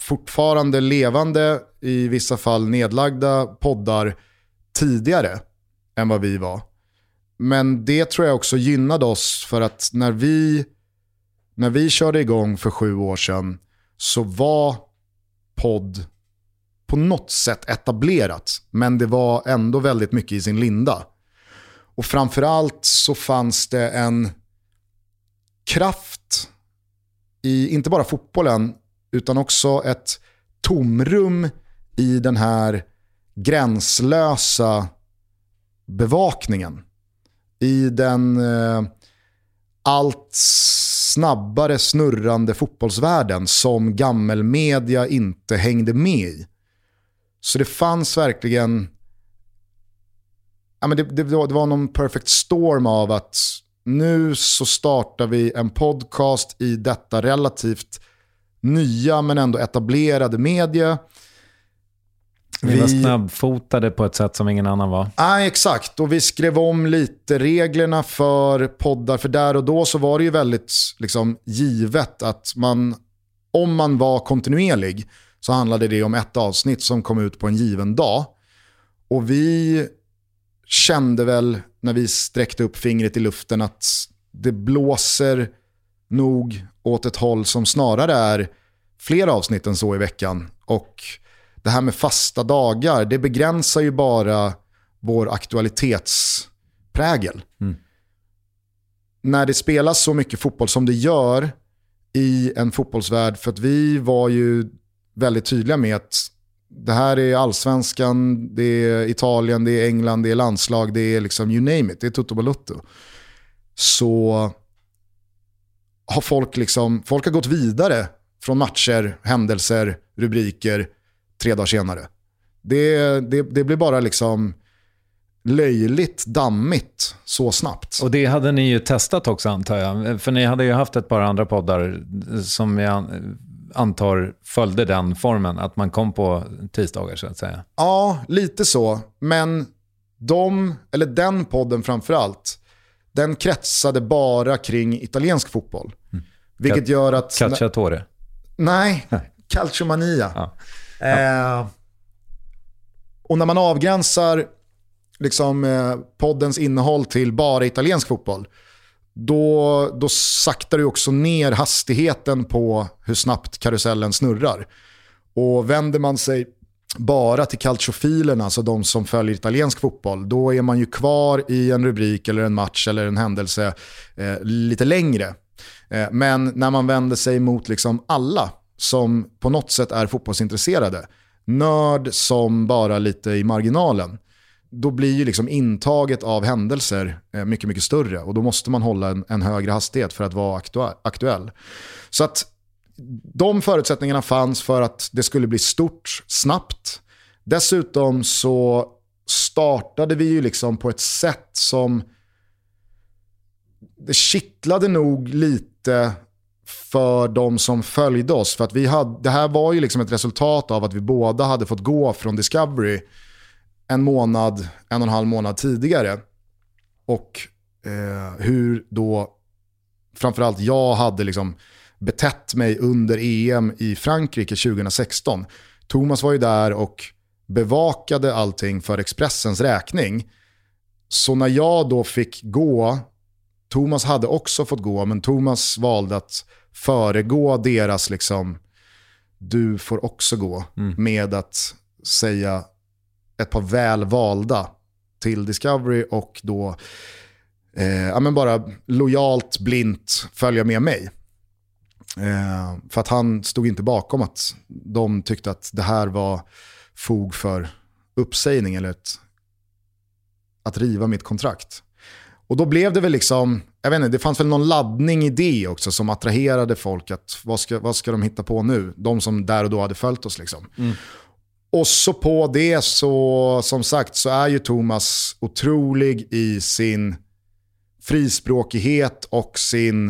fortfarande levande, i vissa fall nedlagda poddar tidigare. än vad vi var. Men det tror jag också gynnade oss för att när vi, när vi körde igång för sju år sedan så var podd på något sätt etablerat. Men det var ändå väldigt mycket i sin linda. Och framförallt så fanns det en kraft i, inte bara fotbollen, utan också ett tomrum i den här gränslösa bevakningen. I den eh, allt snabbare snurrande fotbollsvärlden som gammelmedia inte hängde med i. Så det fanns verkligen, ja, men det, det, var, det var någon perfect storm av att nu så startar vi en podcast i detta relativt nya men ändå etablerade medie. Ni var snabbfotade på ett sätt som ingen annan var. Nej, exakt. Och vi skrev om lite reglerna för poddar. För där och då så var det ju väldigt liksom, givet att man, om man var kontinuerlig så handlade det om ett avsnitt som kom ut på en given dag. Och vi kände väl när vi sträckte upp fingret i luften att det blåser nog åt ett håll som snarare är fler avsnitt än så i veckan. Och det här med fasta dagar, det begränsar ju bara vår aktualitetsprägel. Mm. När det spelas så mycket fotboll som det gör i en fotbollsvärld, för att vi var ju väldigt tydliga med att det här är allsvenskan, det är Italien, det är England, det är landslag, det är liksom you name it, det är Toto Balutto. Så har folk liksom, folk har gått vidare från matcher, händelser, rubriker tre dagar senare. Det, det, det blir bara liksom löjligt dammigt så snabbt. Och det hade ni ju testat också antar jag. För ni hade ju haft ett par andra poddar som jag antar följde den formen, att man kom på tisdagar så att säga. Ja, lite så. Men de, eller den podden framförallt, den kretsade bara kring italiensk fotboll. Mm. Vilket gör att... Calciatore? Nej, Calciomania. Ja. Eh, och när man avgränsar liksom, eh, poddens innehåll till bara italiensk fotboll, då, då saktar du också ner hastigheten på hur snabbt karusellen snurrar. Och vänder man sig bara till calciofilerna, alltså de som följer italiensk fotboll, då är man ju kvar i en rubrik eller en match eller en händelse eh, lite längre. Eh, men när man vänder sig mot liksom alla som på något sätt är fotbollsintresserade, nörd som bara lite i marginalen, då blir ju liksom intaget av händelser eh, mycket, mycket större och då måste man hålla en, en högre hastighet för att vara aktuell. Så att de förutsättningarna fanns för att det skulle bli stort snabbt. Dessutom så startade vi ju liksom på ett sätt som det kittlade nog lite för de som följde oss. För att vi hade, det här var ju liksom ett resultat av att vi båda hade fått gå från Discovery en månad, en och en halv månad tidigare. Och eh, hur då framförallt jag hade liksom betett mig under EM i Frankrike 2016. Thomas var ju där och bevakade allting för Expressens räkning. Så när jag då fick gå, Thomas hade också fått gå, men Thomas valde att föregå deras liksom, du får också gå, mm. med att säga ett par väl valda till Discovery och då eh, ja, men bara lojalt, blint följa med mig. Eh, för att han stod inte bakom att de tyckte att det här var fog för uppsägning eller ett, att riva mitt kontrakt. Och då blev det väl liksom, jag vet inte, det fanns väl någon laddning i det också som attraherade folk. att Vad ska, vad ska de hitta på nu? De som där och då hade följt oss. Liksom. Mm. Och så på det så, som sagt, så är ju Thomas otrolig i sin frispråkighet och sin,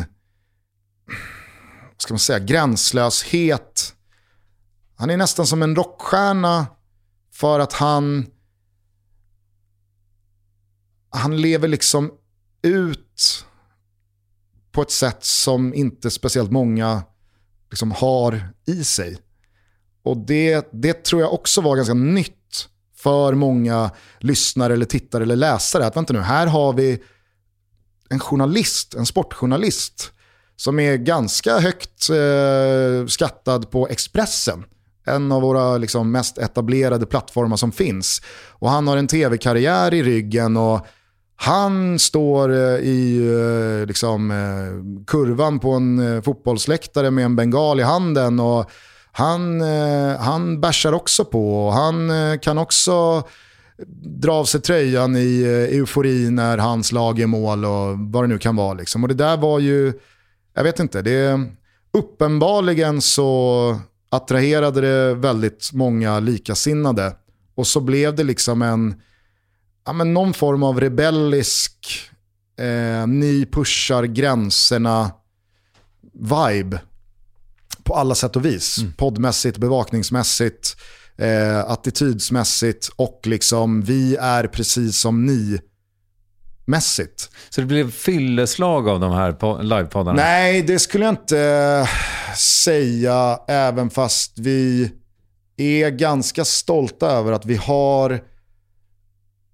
vad ska man säga, gränslöshet. Han är nästan som en rockstjärna för att han, han lever liksom ut på ett sätt som inte speciellt många liksom har i sig. Och det, det tror jag också var ganska nytt för många lyssnare eller tittare eller läsare att vänta nu, här har vi en journalist, en sportjournalist som är ganska högt eh, skattad på Expressen. En av våra liksom, mest etablerade plattformar som finns. Och han har en tv-karriär i ryggen och han står eh, i eh, liksom, eh, kurvan på en eh, fotbollsläktare med en bengal i handen. och han, eh, han bärsar också på och han eh, kan också dra av sig tröjan i eh, eufori när hans lag är mål och vad det nu kan vara. Liksom. Och det där var ju, jag vet inte, det uppenbarligen så attraherade det väldigt många likasinnade. Och så blev det liksom en ja, men någon form av rebellisk, eh, ni pushar gränserna vibe på alla sätt och vis. Mm. Poddmässigt, bevakningsmässigt, eh, attitydsmässigt och liksom vi är precis som ni mässigt. Så det blev fylleslag av de här livepoddarna? Nej, det skulle jag inte säga, även fast vi är ganska stolta över att vi har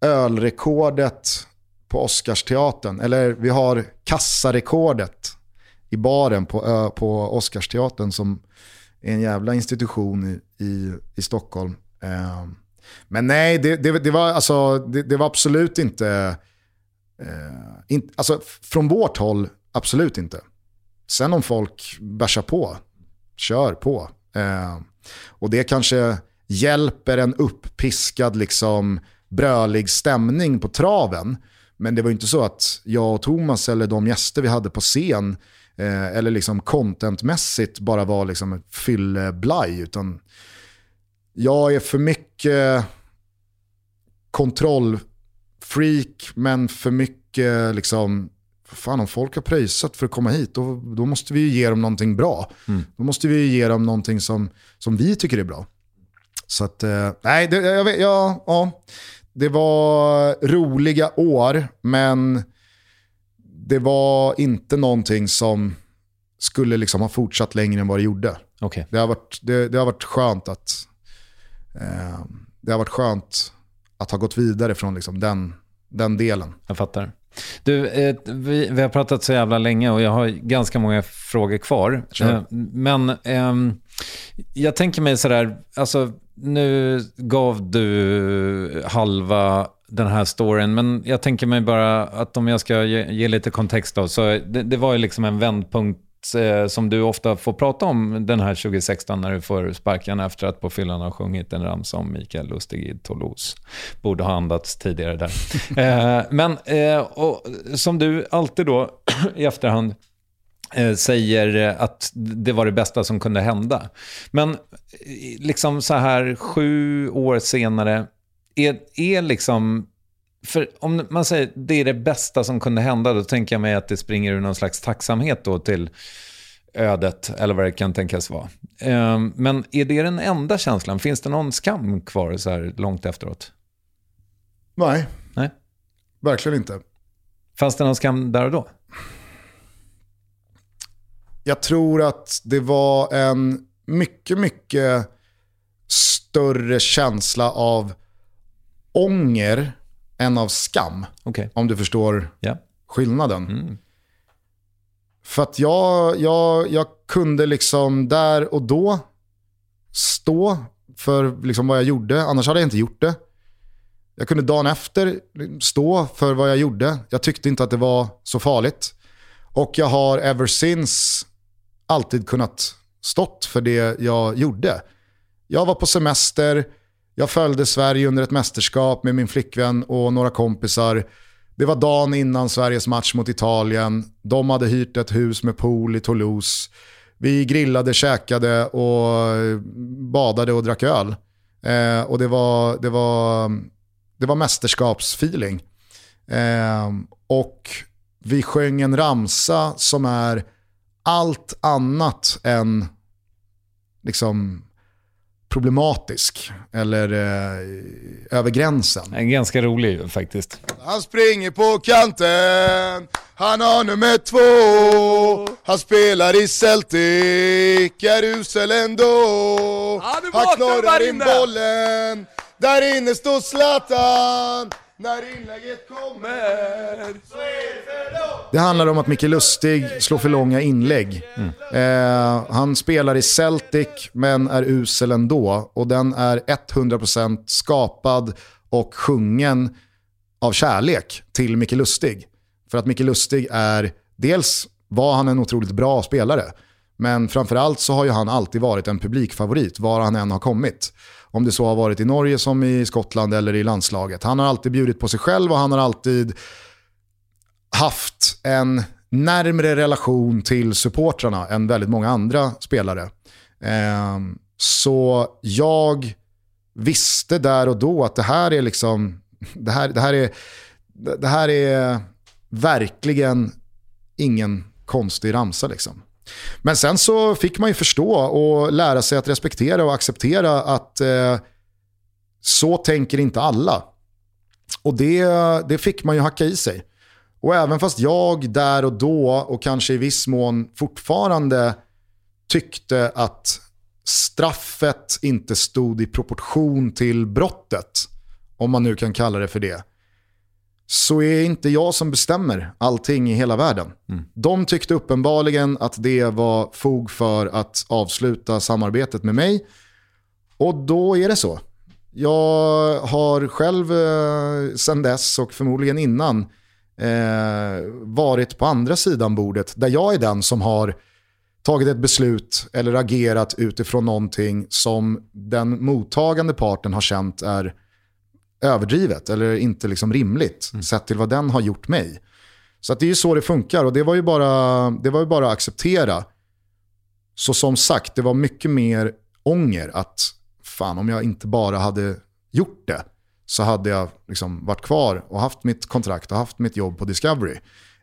ölrekordet på Oscarsteatern. Eller vi har kassarekordet i baren på, på Oscarsteatern som är en jävla institution i, i, i Stockholm. Eh, men nej, det, det, det var, alltså, det, det, var absolut inte... Eh, in, alltså, från vårt håll, absolut inte. Sen om folk bärsar på, kör på. Eh, och det kanske hjälper en uppiskad liksom, brölig stämning på traven. Men det var inte så att jag och Thomas eller de gäster vi hade på scen eh, eller liksom contentmässigt bara var liksom ett fylleblaj. Utan jag är för mycket kontrollfreak men för mycket liksom fan om folk har pröjsat för att komma hit, då, då måste vi ge dem någonting bra. Mm. Då måste vi ge dem någonting som, som vi tycker är bra. Så att, eh, nej, det, jag vet, ja, ja. Det var roliga år, men det var inte någonting som skulle liksom ha fortsatt längre än vad det gjorde. Okay. Det, har varit, det, det har varit skönt att eh, det har varit skönt att ha gått vidare från liksom den, den delen. Jag fattar. Du, eh, vi, vi, har pratat så jävla länge och jag har ganska många frågor kvar. Eh, men eh, jag tänker mig sådär, alltså nu gav du halva den här storyn, men jag tänker mig bara att om jag ska ge, ge lite kontext då, så det, det var ju liksom en vändpunkt eh, som du ofta får prata om den här 2016 när du får sparken efter att på fyllan ha sjungit en ramsa om Mikael Lustig i Toulouse. Borde ha andats tidigare där. eh, men eh, och, som du alltid då i efterhand Eh, säger att det var det bästa som kunde hända. Men eh, liksom så här sju år senare, är, är liksom... För om man säger det är det bästa som kunde hända, då tänker jag mig att det springer ur någon slags tacksamhet då till ödet, eller vad det kan tänkas vara. Ehm, men är det den enda känslan? Finns det någon skam kvar så här långt efteråt? Nej. Nej. Verkligen inte. Fanns det någon skam där och då? Jag tror att det var en mycket, mycket större känsla av ånger än av skam. Okay. Om du förstår yeah. skillnaden. Mm. För att jag, jag, jag kunde liksom där och då stå för liksom vad jag gjorde, annars hade jag inte gjort det. Jag kunde dagen efter stå för vad jag gjorde. Jag tyckte inte att det var så farligt. Och jag har ever since alltid kunnat stått för det jag gjorde. Jag var på semester, jag följde Sverige under ett mästerskap med min flickvän och några kompisar. Det var dagen innan Sveriges match mot Italien. De hade hyrt ett hus med pool i Toulouse. Vi grillade, käkade och eh, badade och drack öl. Eh, och det var, det var, det var mästerskapsfeeling. Eh, och vi sjöng en ramsa som är allt annat än liksom problematisk eller eh, över gränsen. En ganska rolig faktiskt. Han springer på kanten, han har nummer två, han spelar i Celtic, är usel ändå. Han knorrar in bollen, Där inne står Zlatan när inlägget kommer så är det förlåt. Det handlar om att Micke Lustig slår för långa inlägg. Mm. Eh, han spelar i Celtic men är usel ändå. Och den är 100% skapad och sjungen av kärlek till Micke Lustig. För att Micke Lustig är, dels var han en otroligt bra spelare. Men framförallt så har ju han alltid varit en publikfavorit var han än har kommit. Om det så har varit i Norge som i Skottland eller i landslaget. Han har alltid bjudit på sig själv och han har alltid haft en närmre relation till supportrarna än väldigt många andra spelare. Ehm, så jag visste där och då att det här är liksom, det här, det här är, det här är verkligen ingen konstig ramsa liksom. Men sen så fick man ju förstå och lära sig att respektera och acceptera att eh, så tänker inte alla. Och det, det fick man ju hacka i sig. Och även fast jag där och då och kanske i viss mån fortfarande tyckte att straffet inte stod i proportion till brottet, om man nu kan kalla det för det, så är inte jag som bestämmer allting i hela världen. Mm. De tyckte uppenbarligen att det var fog för att avsluta samarbetet med mig. Och då är det så. Jag har själv eh, sedan dess och förmodligen innan eh, varit på andra sidan bordet där jag är den som har tagit ett beslut eller agerat utifrån någonting som den mottagande parten har känt är överdrivet eller inte liksom rimligt mm. sett till vad den har gjort mig. Så det är ju så det funkar och det var ju bara, det var ju bara att acceptera. Så som sagt, det var mycket mer ånger att fan om jag inte bara hade gjort det så hade jag liksom varit kvar och haft mitt kontrakt och haft mitt jobb på Discovery.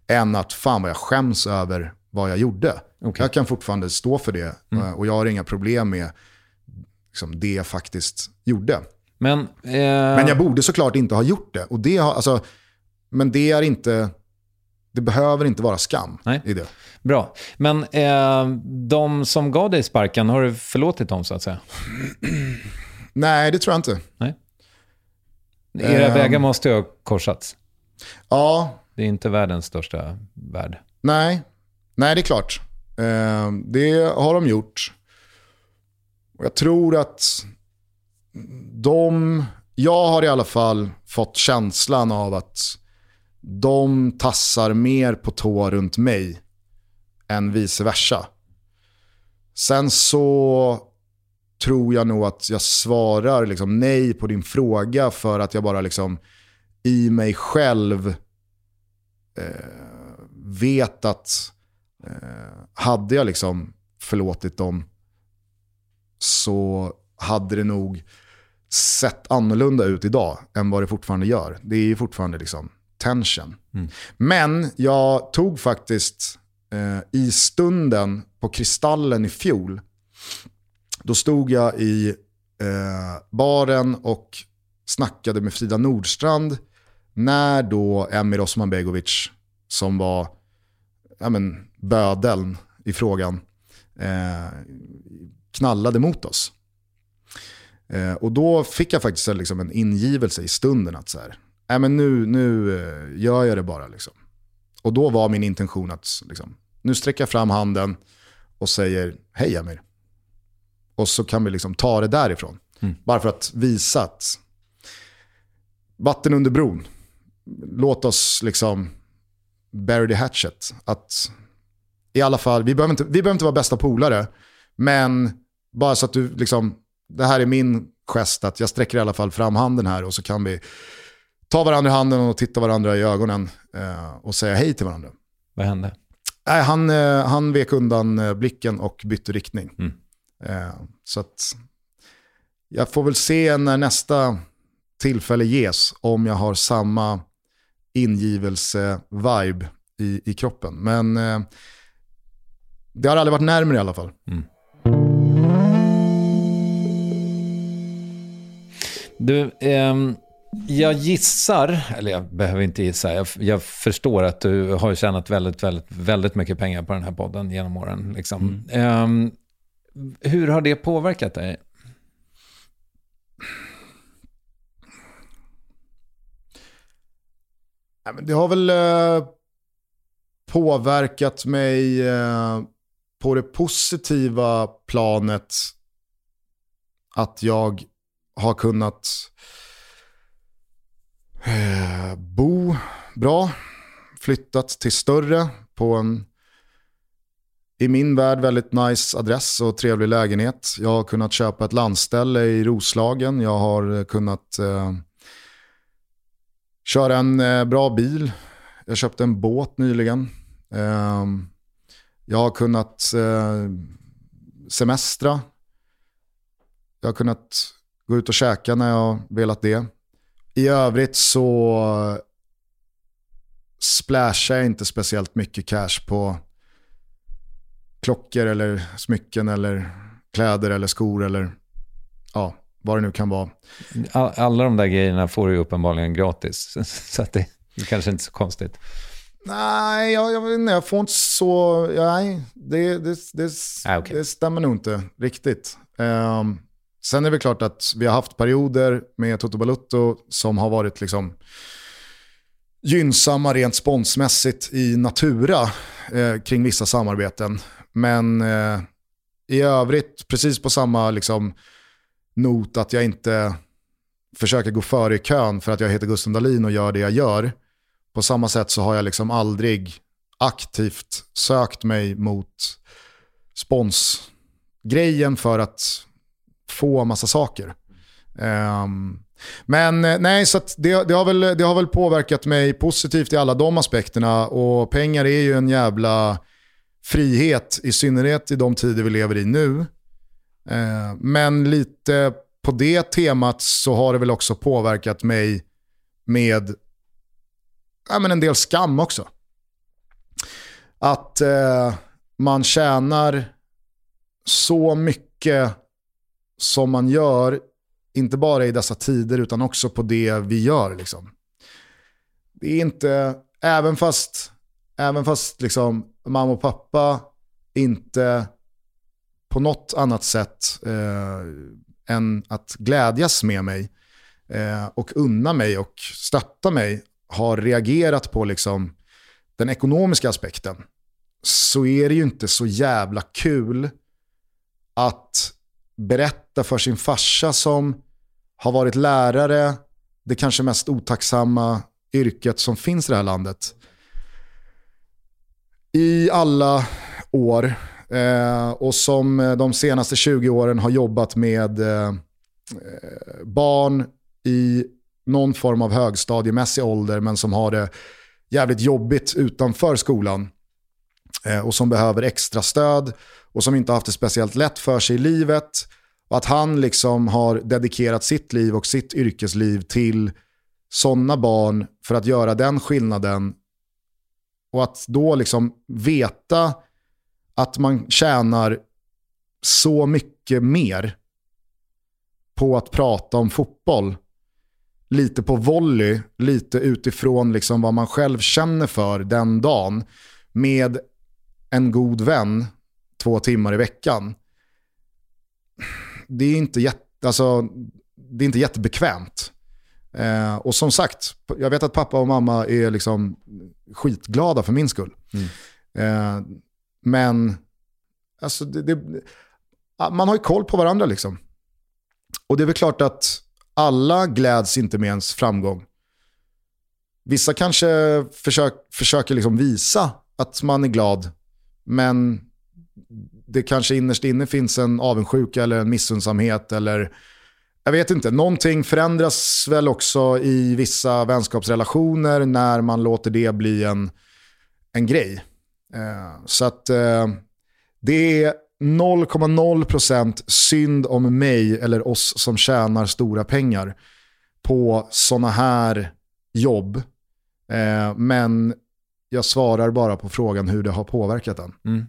Än att fan vad jag skäms över vad jag gjorde. Okay. Jag kan fortfarande stå för det mm. och jag har inga problem med liksom, det jag faktiskt gjorde. Men, eh... men jag borde såklart inte ha gjort det. Och det har, alltså, men det är inte... Det behöver inte vara skam Nej. i det. Bra. Men eh, de som gav dig sparken, har du förlåtit dem så att säga? Nej, det tror jag inte. Nej. Era um, vägar måste ju ha korsats. Ja. Det är inte världens största värld. Nej, Nej det är klart. Uh, det har de gjort. Och jag tror att de, jag har i alla fall fått känslan av att de tassar mer på tå runt mig än vice versa. Sen så tror jag nog att jag svarar liksom nej på din fråga för att jag bara liksom i mig själv eh, vet att eh, hade jag liksom förlåtit dem så hade det nog sett annorlunda ut idag än vad det fortfarande gör. Det är ju fortfarande liksom tension. Mm. Men jag tog faktiskt eh, i stunden på Kristallen i fjol, då stod jag i eh, baren och snackade med Frida Nordstrand när då Emir Osmanbegovic, som var ja, men, bödeln i frågan, eh, knallade mot oss. Eh, och då fick jag faktiskt liksom en ingivelse i stunden att så här, äh, men nu, nu eh, gör jag det bara. Liksom. Och då var min intention att liksom, nu sträcker jag fram handen och säger hej Amir. Och så kan vi liksom ta det därifrån. Mm. Bara för att visa att vatten under bron. Låt oss liksom bury the hatchet. Att i alla fall, vi behöver inte, vi behöver inte vara bästa polare, men bara så att du liksom det här är min gest att jag sträcker i alla fall fram handen här och så kan vi ta varandra i handen och titta varandra i ögonen eh, och säga hej till varandra. Vad hände? Nej, han, eh, han vek undan eh, blicken och bytte riktning. Mm. Eh, så att jag får väl se när nästa tillfälle ges om jag har samma ingivelse-vibe i, i kroppen. Men eh, det har aldrig varit närmare i alla fall. Mm. Du, ehm, jag gissar, eller jag behöver inte gissa, jag, jag, förstår att du har tjänat väldigt, väldigt, väldigt mycket pengar på den här podden genom åren. Liksom. Mm. Ehm, hur har det påverkat dig? Det har väl eh, påverkat mig eh, på det positiva planet att jag har kunnat eh, bo bra, flyttat till större på en i min värld väldigt nice adress och trevlig lägenhet. Jag har kunnat köpa ett landställe i Roslagen. Jag har kunnat eh, köra en eh, bra bil. Jag köpte en båt nyligen. Eh, jag har kunnat eh, semestra. Jag har kunnat gå ut och käka när jag velat det. I övrigt så splashar jag inte speciellt mycket cash på klockor eller smycken eller kläder eller skor eller ja, vad det nu kan vara. Alla de där grejerna får du uppenbarligen gratis, så det är kanske inte så konstigt. Nej, jag, jag inte, jag får inte så, nej, det, det, det, ah, okay. det stämmer nog inte riktigt. Um, sen är det klart att vi har haft perioder med Toto Balutto som har varit liksom gynnsamma rent sponsmässigt i Natura eh, kring vissa samarbeten. Men eh, i övrigt, precis på samma liksom, not att jag inte försöker gå före i kön för att jag heter Gusten Dahlin och gör det jag gör. På samma sätt så har jag liksom aldrig aktivt sökt mig mot sponsgrejen för att få massa saker. Um, men eh, nej, så det, det, har väl, det har väl påverkat mig positivt i alla de aspekterna och pengar är ju en jävla frihet, i synnerhet i de tider vi lever i nu. Uh, men lite på det temat så har det väl också påverkat mig med ja, men en del skam också. Att eh, man tjänar så mycket som man gör, inte bara i dessa tider utan också på det vi gör. Liksom. Det är inte, även fast, även fast liksom, mamma och pappa inte på något annat sätt eh, än att glädjas med mig eh, och unna mig och stötta mig har reagerat på liksom den ekonomiska aspekten så är det ju inte så jävla kul att berätta för sin farsa som har varit lärare, det kanske mest otacksamma yrket som finns i det här landet, i alla år eh, och som eh, de senaste 20 åren har jobbat med eh, eh, barn i någon form av högstadiemässig ålder men som har det jävligt jobbigt utanför skolan. Eh, och som behöver extra stöd och som inte har haft det speciellt lätt för sig i livet. Och att han liksom har dedikerat sitt liv och sitt yrkesliv till sådana barn för att göra den skillnaden och att då liksom veta att man tjänar så mycket mer på att prata om fotboll. Lite på volley, lite utifrån liksom vad man själv känner för den dagen. Med en god vän två timmar i veckan. Det är inte, jätte, alltså, det är inte jättebekvämt. Eh, och som sagt, jag vet att pappa och mamma är liksom skitglada för min skull. Mm. Eh, men alltså, det, det, man har ju koll på varandra liksom. Och det är väl klart att alla gläds inte med ens framgång. Vissa kanske försök, försöker liksom visa att man är glad, men det kanske innerst inne finns en avundsjuka eller en missundsamhet eller jag vet inte, någonting förändras väl också i vissa vänskapsrelationer när man låter det bli en, en grej. Eh, så att eh, det är 0,0% synd om mig eller oss som tjänar stora pengar på sådana här jobb. Eh, men jag svarar bara på frågan hur det har påverkat den. Mm.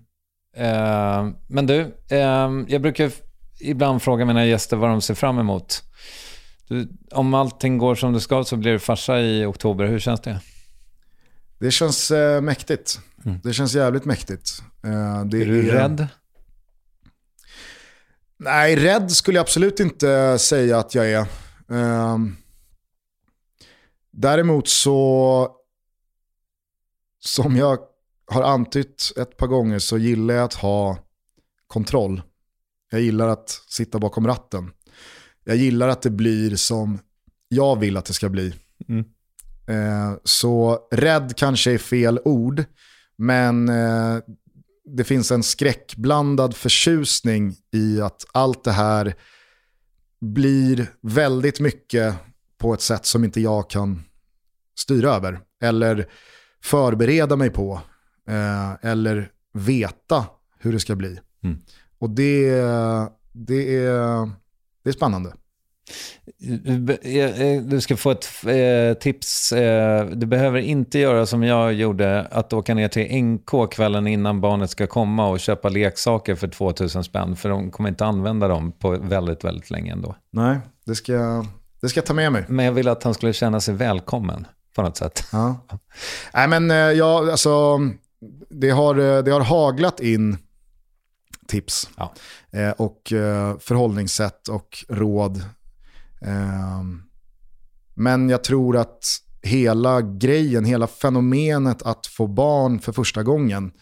Eh, men du, eh, jag brukar ibland fråga mina gäster vad de ser fram emot. Du, om allting går som det ska så blir du farsa i oktober. Hur känns det? Det känns eh, mäktigt. Mm. Det känns jävligt mäktigt. Eh, det är du är... rädd? Nej, rädd skulle jag absolut inte säga att jag är. Eh, däremot så som jag har antytt ett par gånger så gillar jag att ha kontroll. Jag gillar att sitta bakom ratten. Jag gillar att det blir som jag vill att det ska bli. Mm. Eh, så rädd kanske är fel ord, men eh, det finns en skräckblandad förtjusning i att allt det här blir väldigt mycket på ett sätt som inte jag kan styra över. Eller förbereda mig på. Eh, eller veta hur det ska bli. Mm. Och det, det, är, det är spännande. Du ska få ett eh, tips. Eh, du behöver inte göra som jag gjorde, att åka ner till NK kvällen innan barnet ska komma och köpa leksaker för 2000 spänn. För de kommer inte använda dem på väldigt, väldigt länge ändå. Nej, det ska, det ska jag ta med mig. Men jag ville att han skulle känna sig välkommen på något sätt. Ja. Nej, men ja, alltså, det har, det har haglat in tips. Ja. och förhållningssätt och råd Ehm, men jag tror att hela grejen, hela fenomenet att få barn för första gången,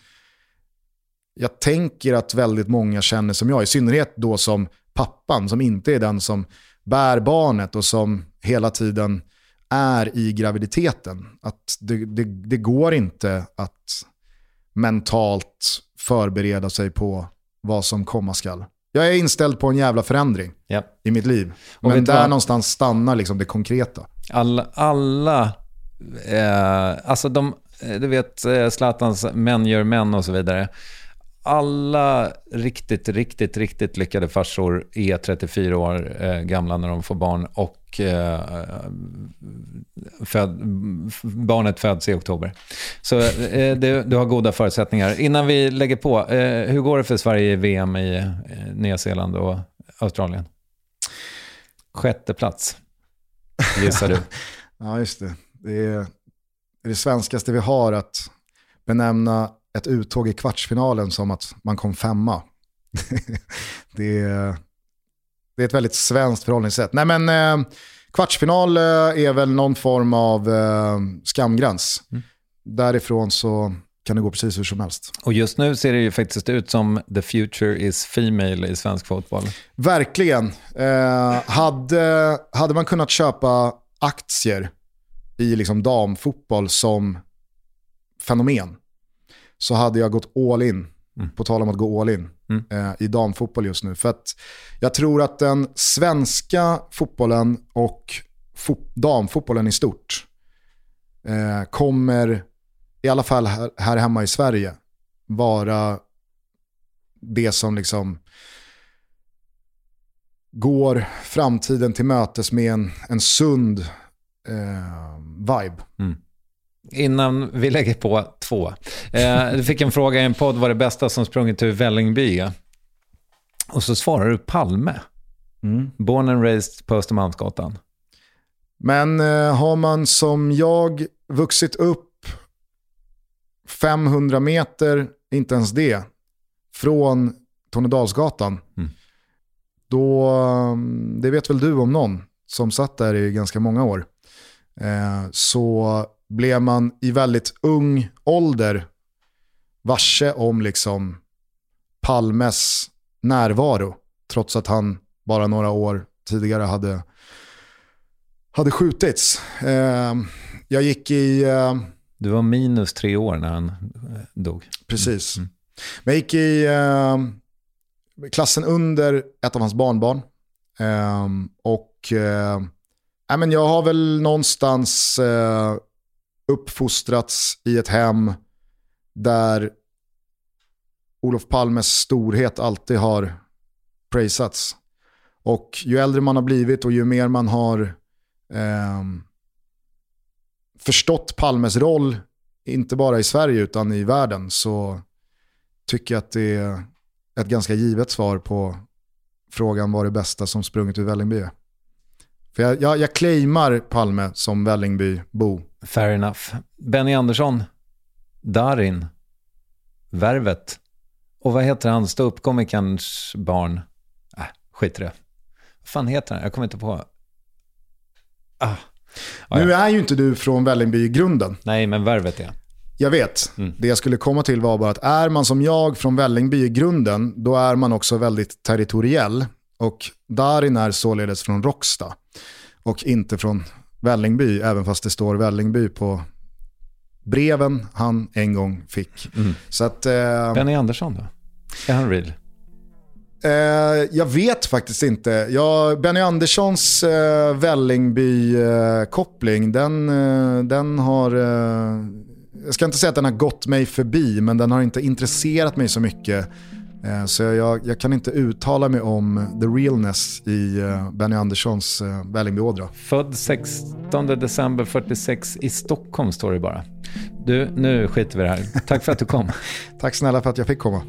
jag tänker att väldigt många känner som jag, i synnerhet då som pappan, som inte är den som bär barnet och som hela tiden är i graviditeten. Att det, det, det går inte att mentalt förbereda sig på vad som komma skall. Jag är inställd på en jävla förändring yep. i mitt liv. Men där vad? någonstans stannar liksom det konkreta. Alla, alla eh, alltså de, eh, du vet eh, Zlatans män gör män och så vidare. Alla riktigt, riktigt, riktigt lyckade farsor är 34 år eh, gamla när de får barn och eh, föd, barnet föds i oktober. Så eh, du, du har goda förutsättningar. Innan vi lägger på, eh, hur går det för Sverige i VM i eh, Nya Zeeland och Australien? Sjätte plats, gissar du. ja, just det. Det är det svenskaste vi har att benämna ett uttåg i kvartsfinalen som att man kom femma. det, är, det är ett väldigt svenskt förhållningssätt. Nej men eh, kvartsfinal eh, är väl någon form av eh, skamgräns. Mm. Därifrån så kan det gå precis hur som helst. Och just nu ser det ju faktiskt ut som the future is female i svensk fotboll. Verkligen. Eh, hade, hade man kunnat köpa aktier i liksom damfotboll som fenomen så hade jag gått all in. Mm. På tal om att gå all in mm. eh, i damfotboll just nu. För att jag tror att den svenska fotbollen och fo damfotbollen i stort eh, kommer, i alla fall här, här, hemma i Sverige, vara det som liksom går framtiden till mötes med en, en sund eh, vibe. Mm innan vi lägger på två. Eh, du fick en fråga i en podd, vad det bästa som sprungit ur Vällingby Och så svarar du Palme. Mm. Born and raised på Östermalmsgatan. Men eh, har man som jag vuxit upp 500 meter, inte ens det, från Tornedalsgatan, mm. då, mm, det vet väl du om någon som satt där i ganska många år, eh, så blev man i väldigt ung ålder varse om liksom Palmes närvaro. Trots att han bara några år tidigare hade, hade skjutits. Eh, jag gick i... Eh, du var minus tre år när han eh, dog. Precis. Mm. Men jag gick i eh, klassen under ett av hans barnbarn. Eh, och eh, men jag har väl någonstans eh, uppfostrats i ett hem där Olof Palmes storhet alltid har prisats. Och ju äldre man har blivit och ju mer man har eh, förstått Palmes roll, inte bara i Sverige utan i världen, så tycker jag att det är ett ganska givet svar på frågan vad det bästa som sprungit ur Vällingby är. För jag, jag, jag claimar Palme som Vällingbybo. Fair enough. Benny Andersson, Darin, Värvet. Och vad heter han, ståuppkomikerns barn? Äh, skit i det. Vad fan heter han? Jag kommer inte på. Ah. Ah, nu ja. är ju inte du från Vällingby i grunden. Nej, men Värvet är jag. Jag vet. Mm. Det jag skulle komma till var bara att är man som jag från Vällingby i grunden, då är man också väldigt territoriell. Och Darin är således från Råcksta och inte från Vällingby, även fast det står Vällingby på breven han en gång fick. Mm. Så att, eh, Benny Andersson då? Är han real? Eh, jag vet faktiskt inte. Ja, Benny Anderssons eh, Vällingby-koppling, den, eh, den har... Eh, jag ska inte säga att den har gått mig förbi, men den har inte intresserat mig så mycket. Eh, så jag, jag, kan inte uttala mig om the realness i eh, Benny Anderssons eh, Vällingby-ådra. Född 16 december 46 i Stockholm står det bara. Du, nu skiter vi i det här. Tack för att du kom. Tack snälla för att jag fick komma.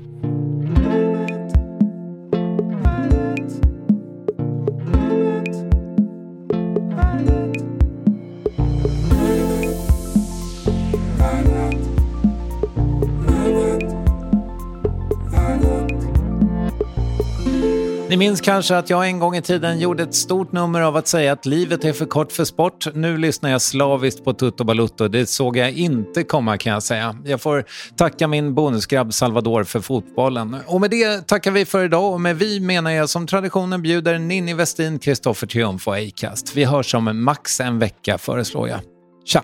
Ni minns kanske att jag en gång i tiden gjorde ett stort nummer av att säga att livet är för kort för sport. Nu lyssnar jag slaviskt på Tutto Balutto. Det såg jag inte komma kan jag säga. Jag får tacka min bonusgrabb Salvador för fotbollen. Och med det tackar vi för idag och med vi menar jag som traditionen bjuder Ninni Westin, Kristoffer Triumf och Acast. Vi hörs om max en vecka föreslår jag. Tja!